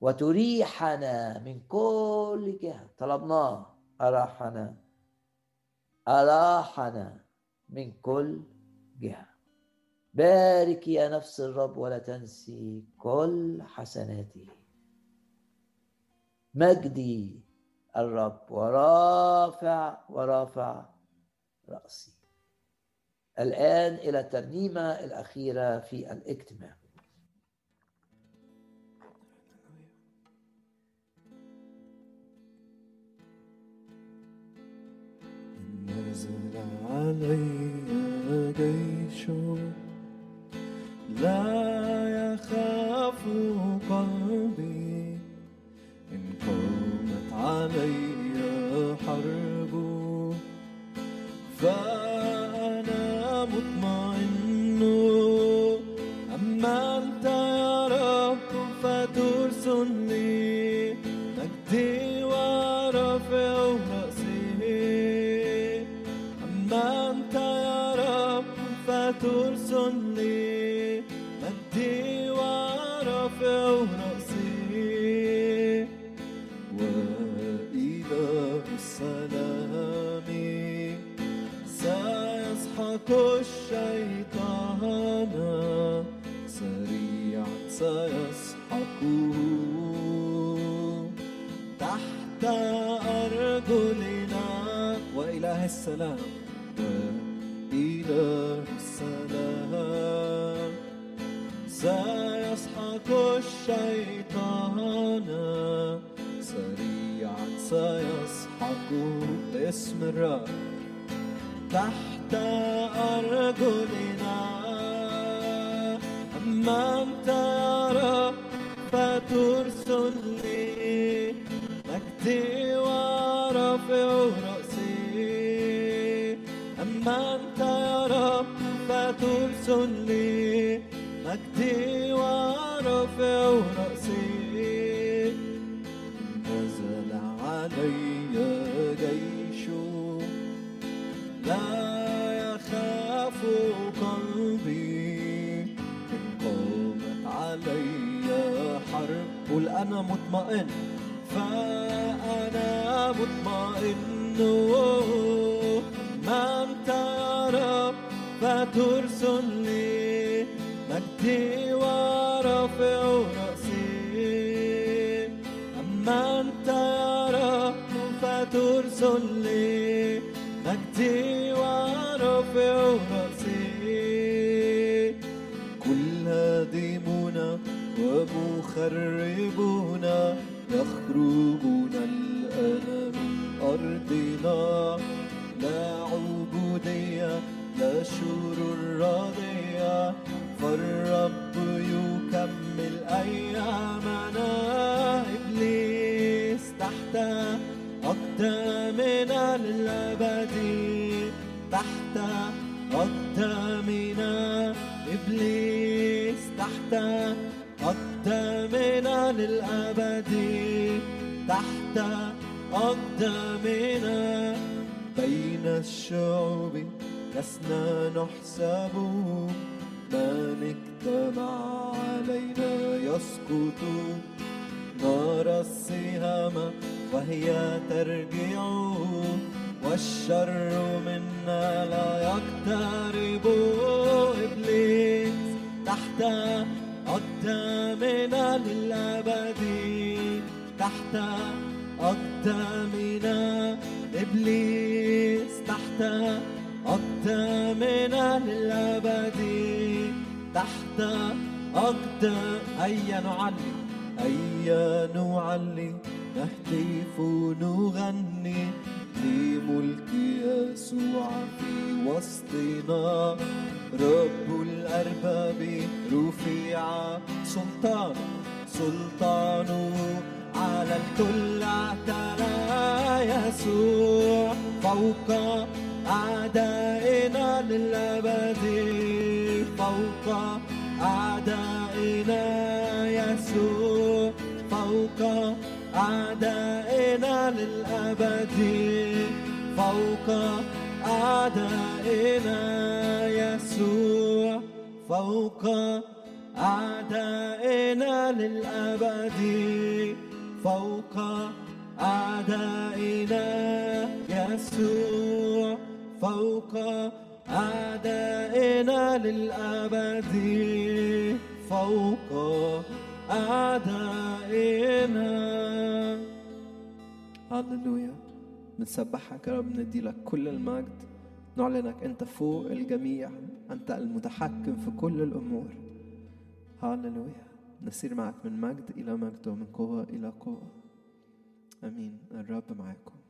وتريحنا من كل جهة. طلبناه أراحنا أراحنا من كل جهة. بارك يا نفس الرب ولا تنسي كل حسناته. مجدي الرب ورافع ورافع رأسي. الآن إلى الترنيمة الأخيرة في الاجتماع. نزل علي جيش لا يخاف قلبي. إن قامت علي حرب السلام. وإله السلام. سيسحق الشيطان. سريعا سيسحقه باسم الرب. تحت أرجلنا لي مجدي ورافع رأسي. نزل علي جيش. لا يخاف قلبي. إن قامت علي حرب. قل أنا مطمئن. فأنا مطمئن. يا رب فترسل مجدي ورافع رأسي أما أنت يا رب فترسل لي مجدي ورافع رأسي كل هادمون ومخربون يخرجون الآن من أرضنا. تحت أقدامنا للأبد تحت أقدامنا بين الشعوب لسنا نحسب من اجتمع علينا. يسقط نرى السهام وهي ترجع والشر منا لا يقترب إبليس. تحت أقدامنا للأبد تحت أقدامنا إبليس تحت أقدامنا للأبد تحت أقدام هيا نعلي هيا نعلي نهتف نغني لملك يسوع في وسطنا. رب الأرباب رفيع سلطان سلطانه على الكل اعتلى يسوع. فوق أعدائنا للأبد فوق أعدائنا يسوع. فوق أعدائنا للأبد فوق أعدائنا يسوع فوق أعدائنا للأبد. فوق أعدائنا يسوع فوق أعدائنا للأبد. فوق أعدائنا. هللويا بنسبحك يا رب ندي لك كل المجد. نعلنك أنت فوق الجميع أنت المتحكم في كل الأمور. هللويا. نسير معك من مجد إلى مجد ومن قوة إلى قوة. آمين. الرب معاكم.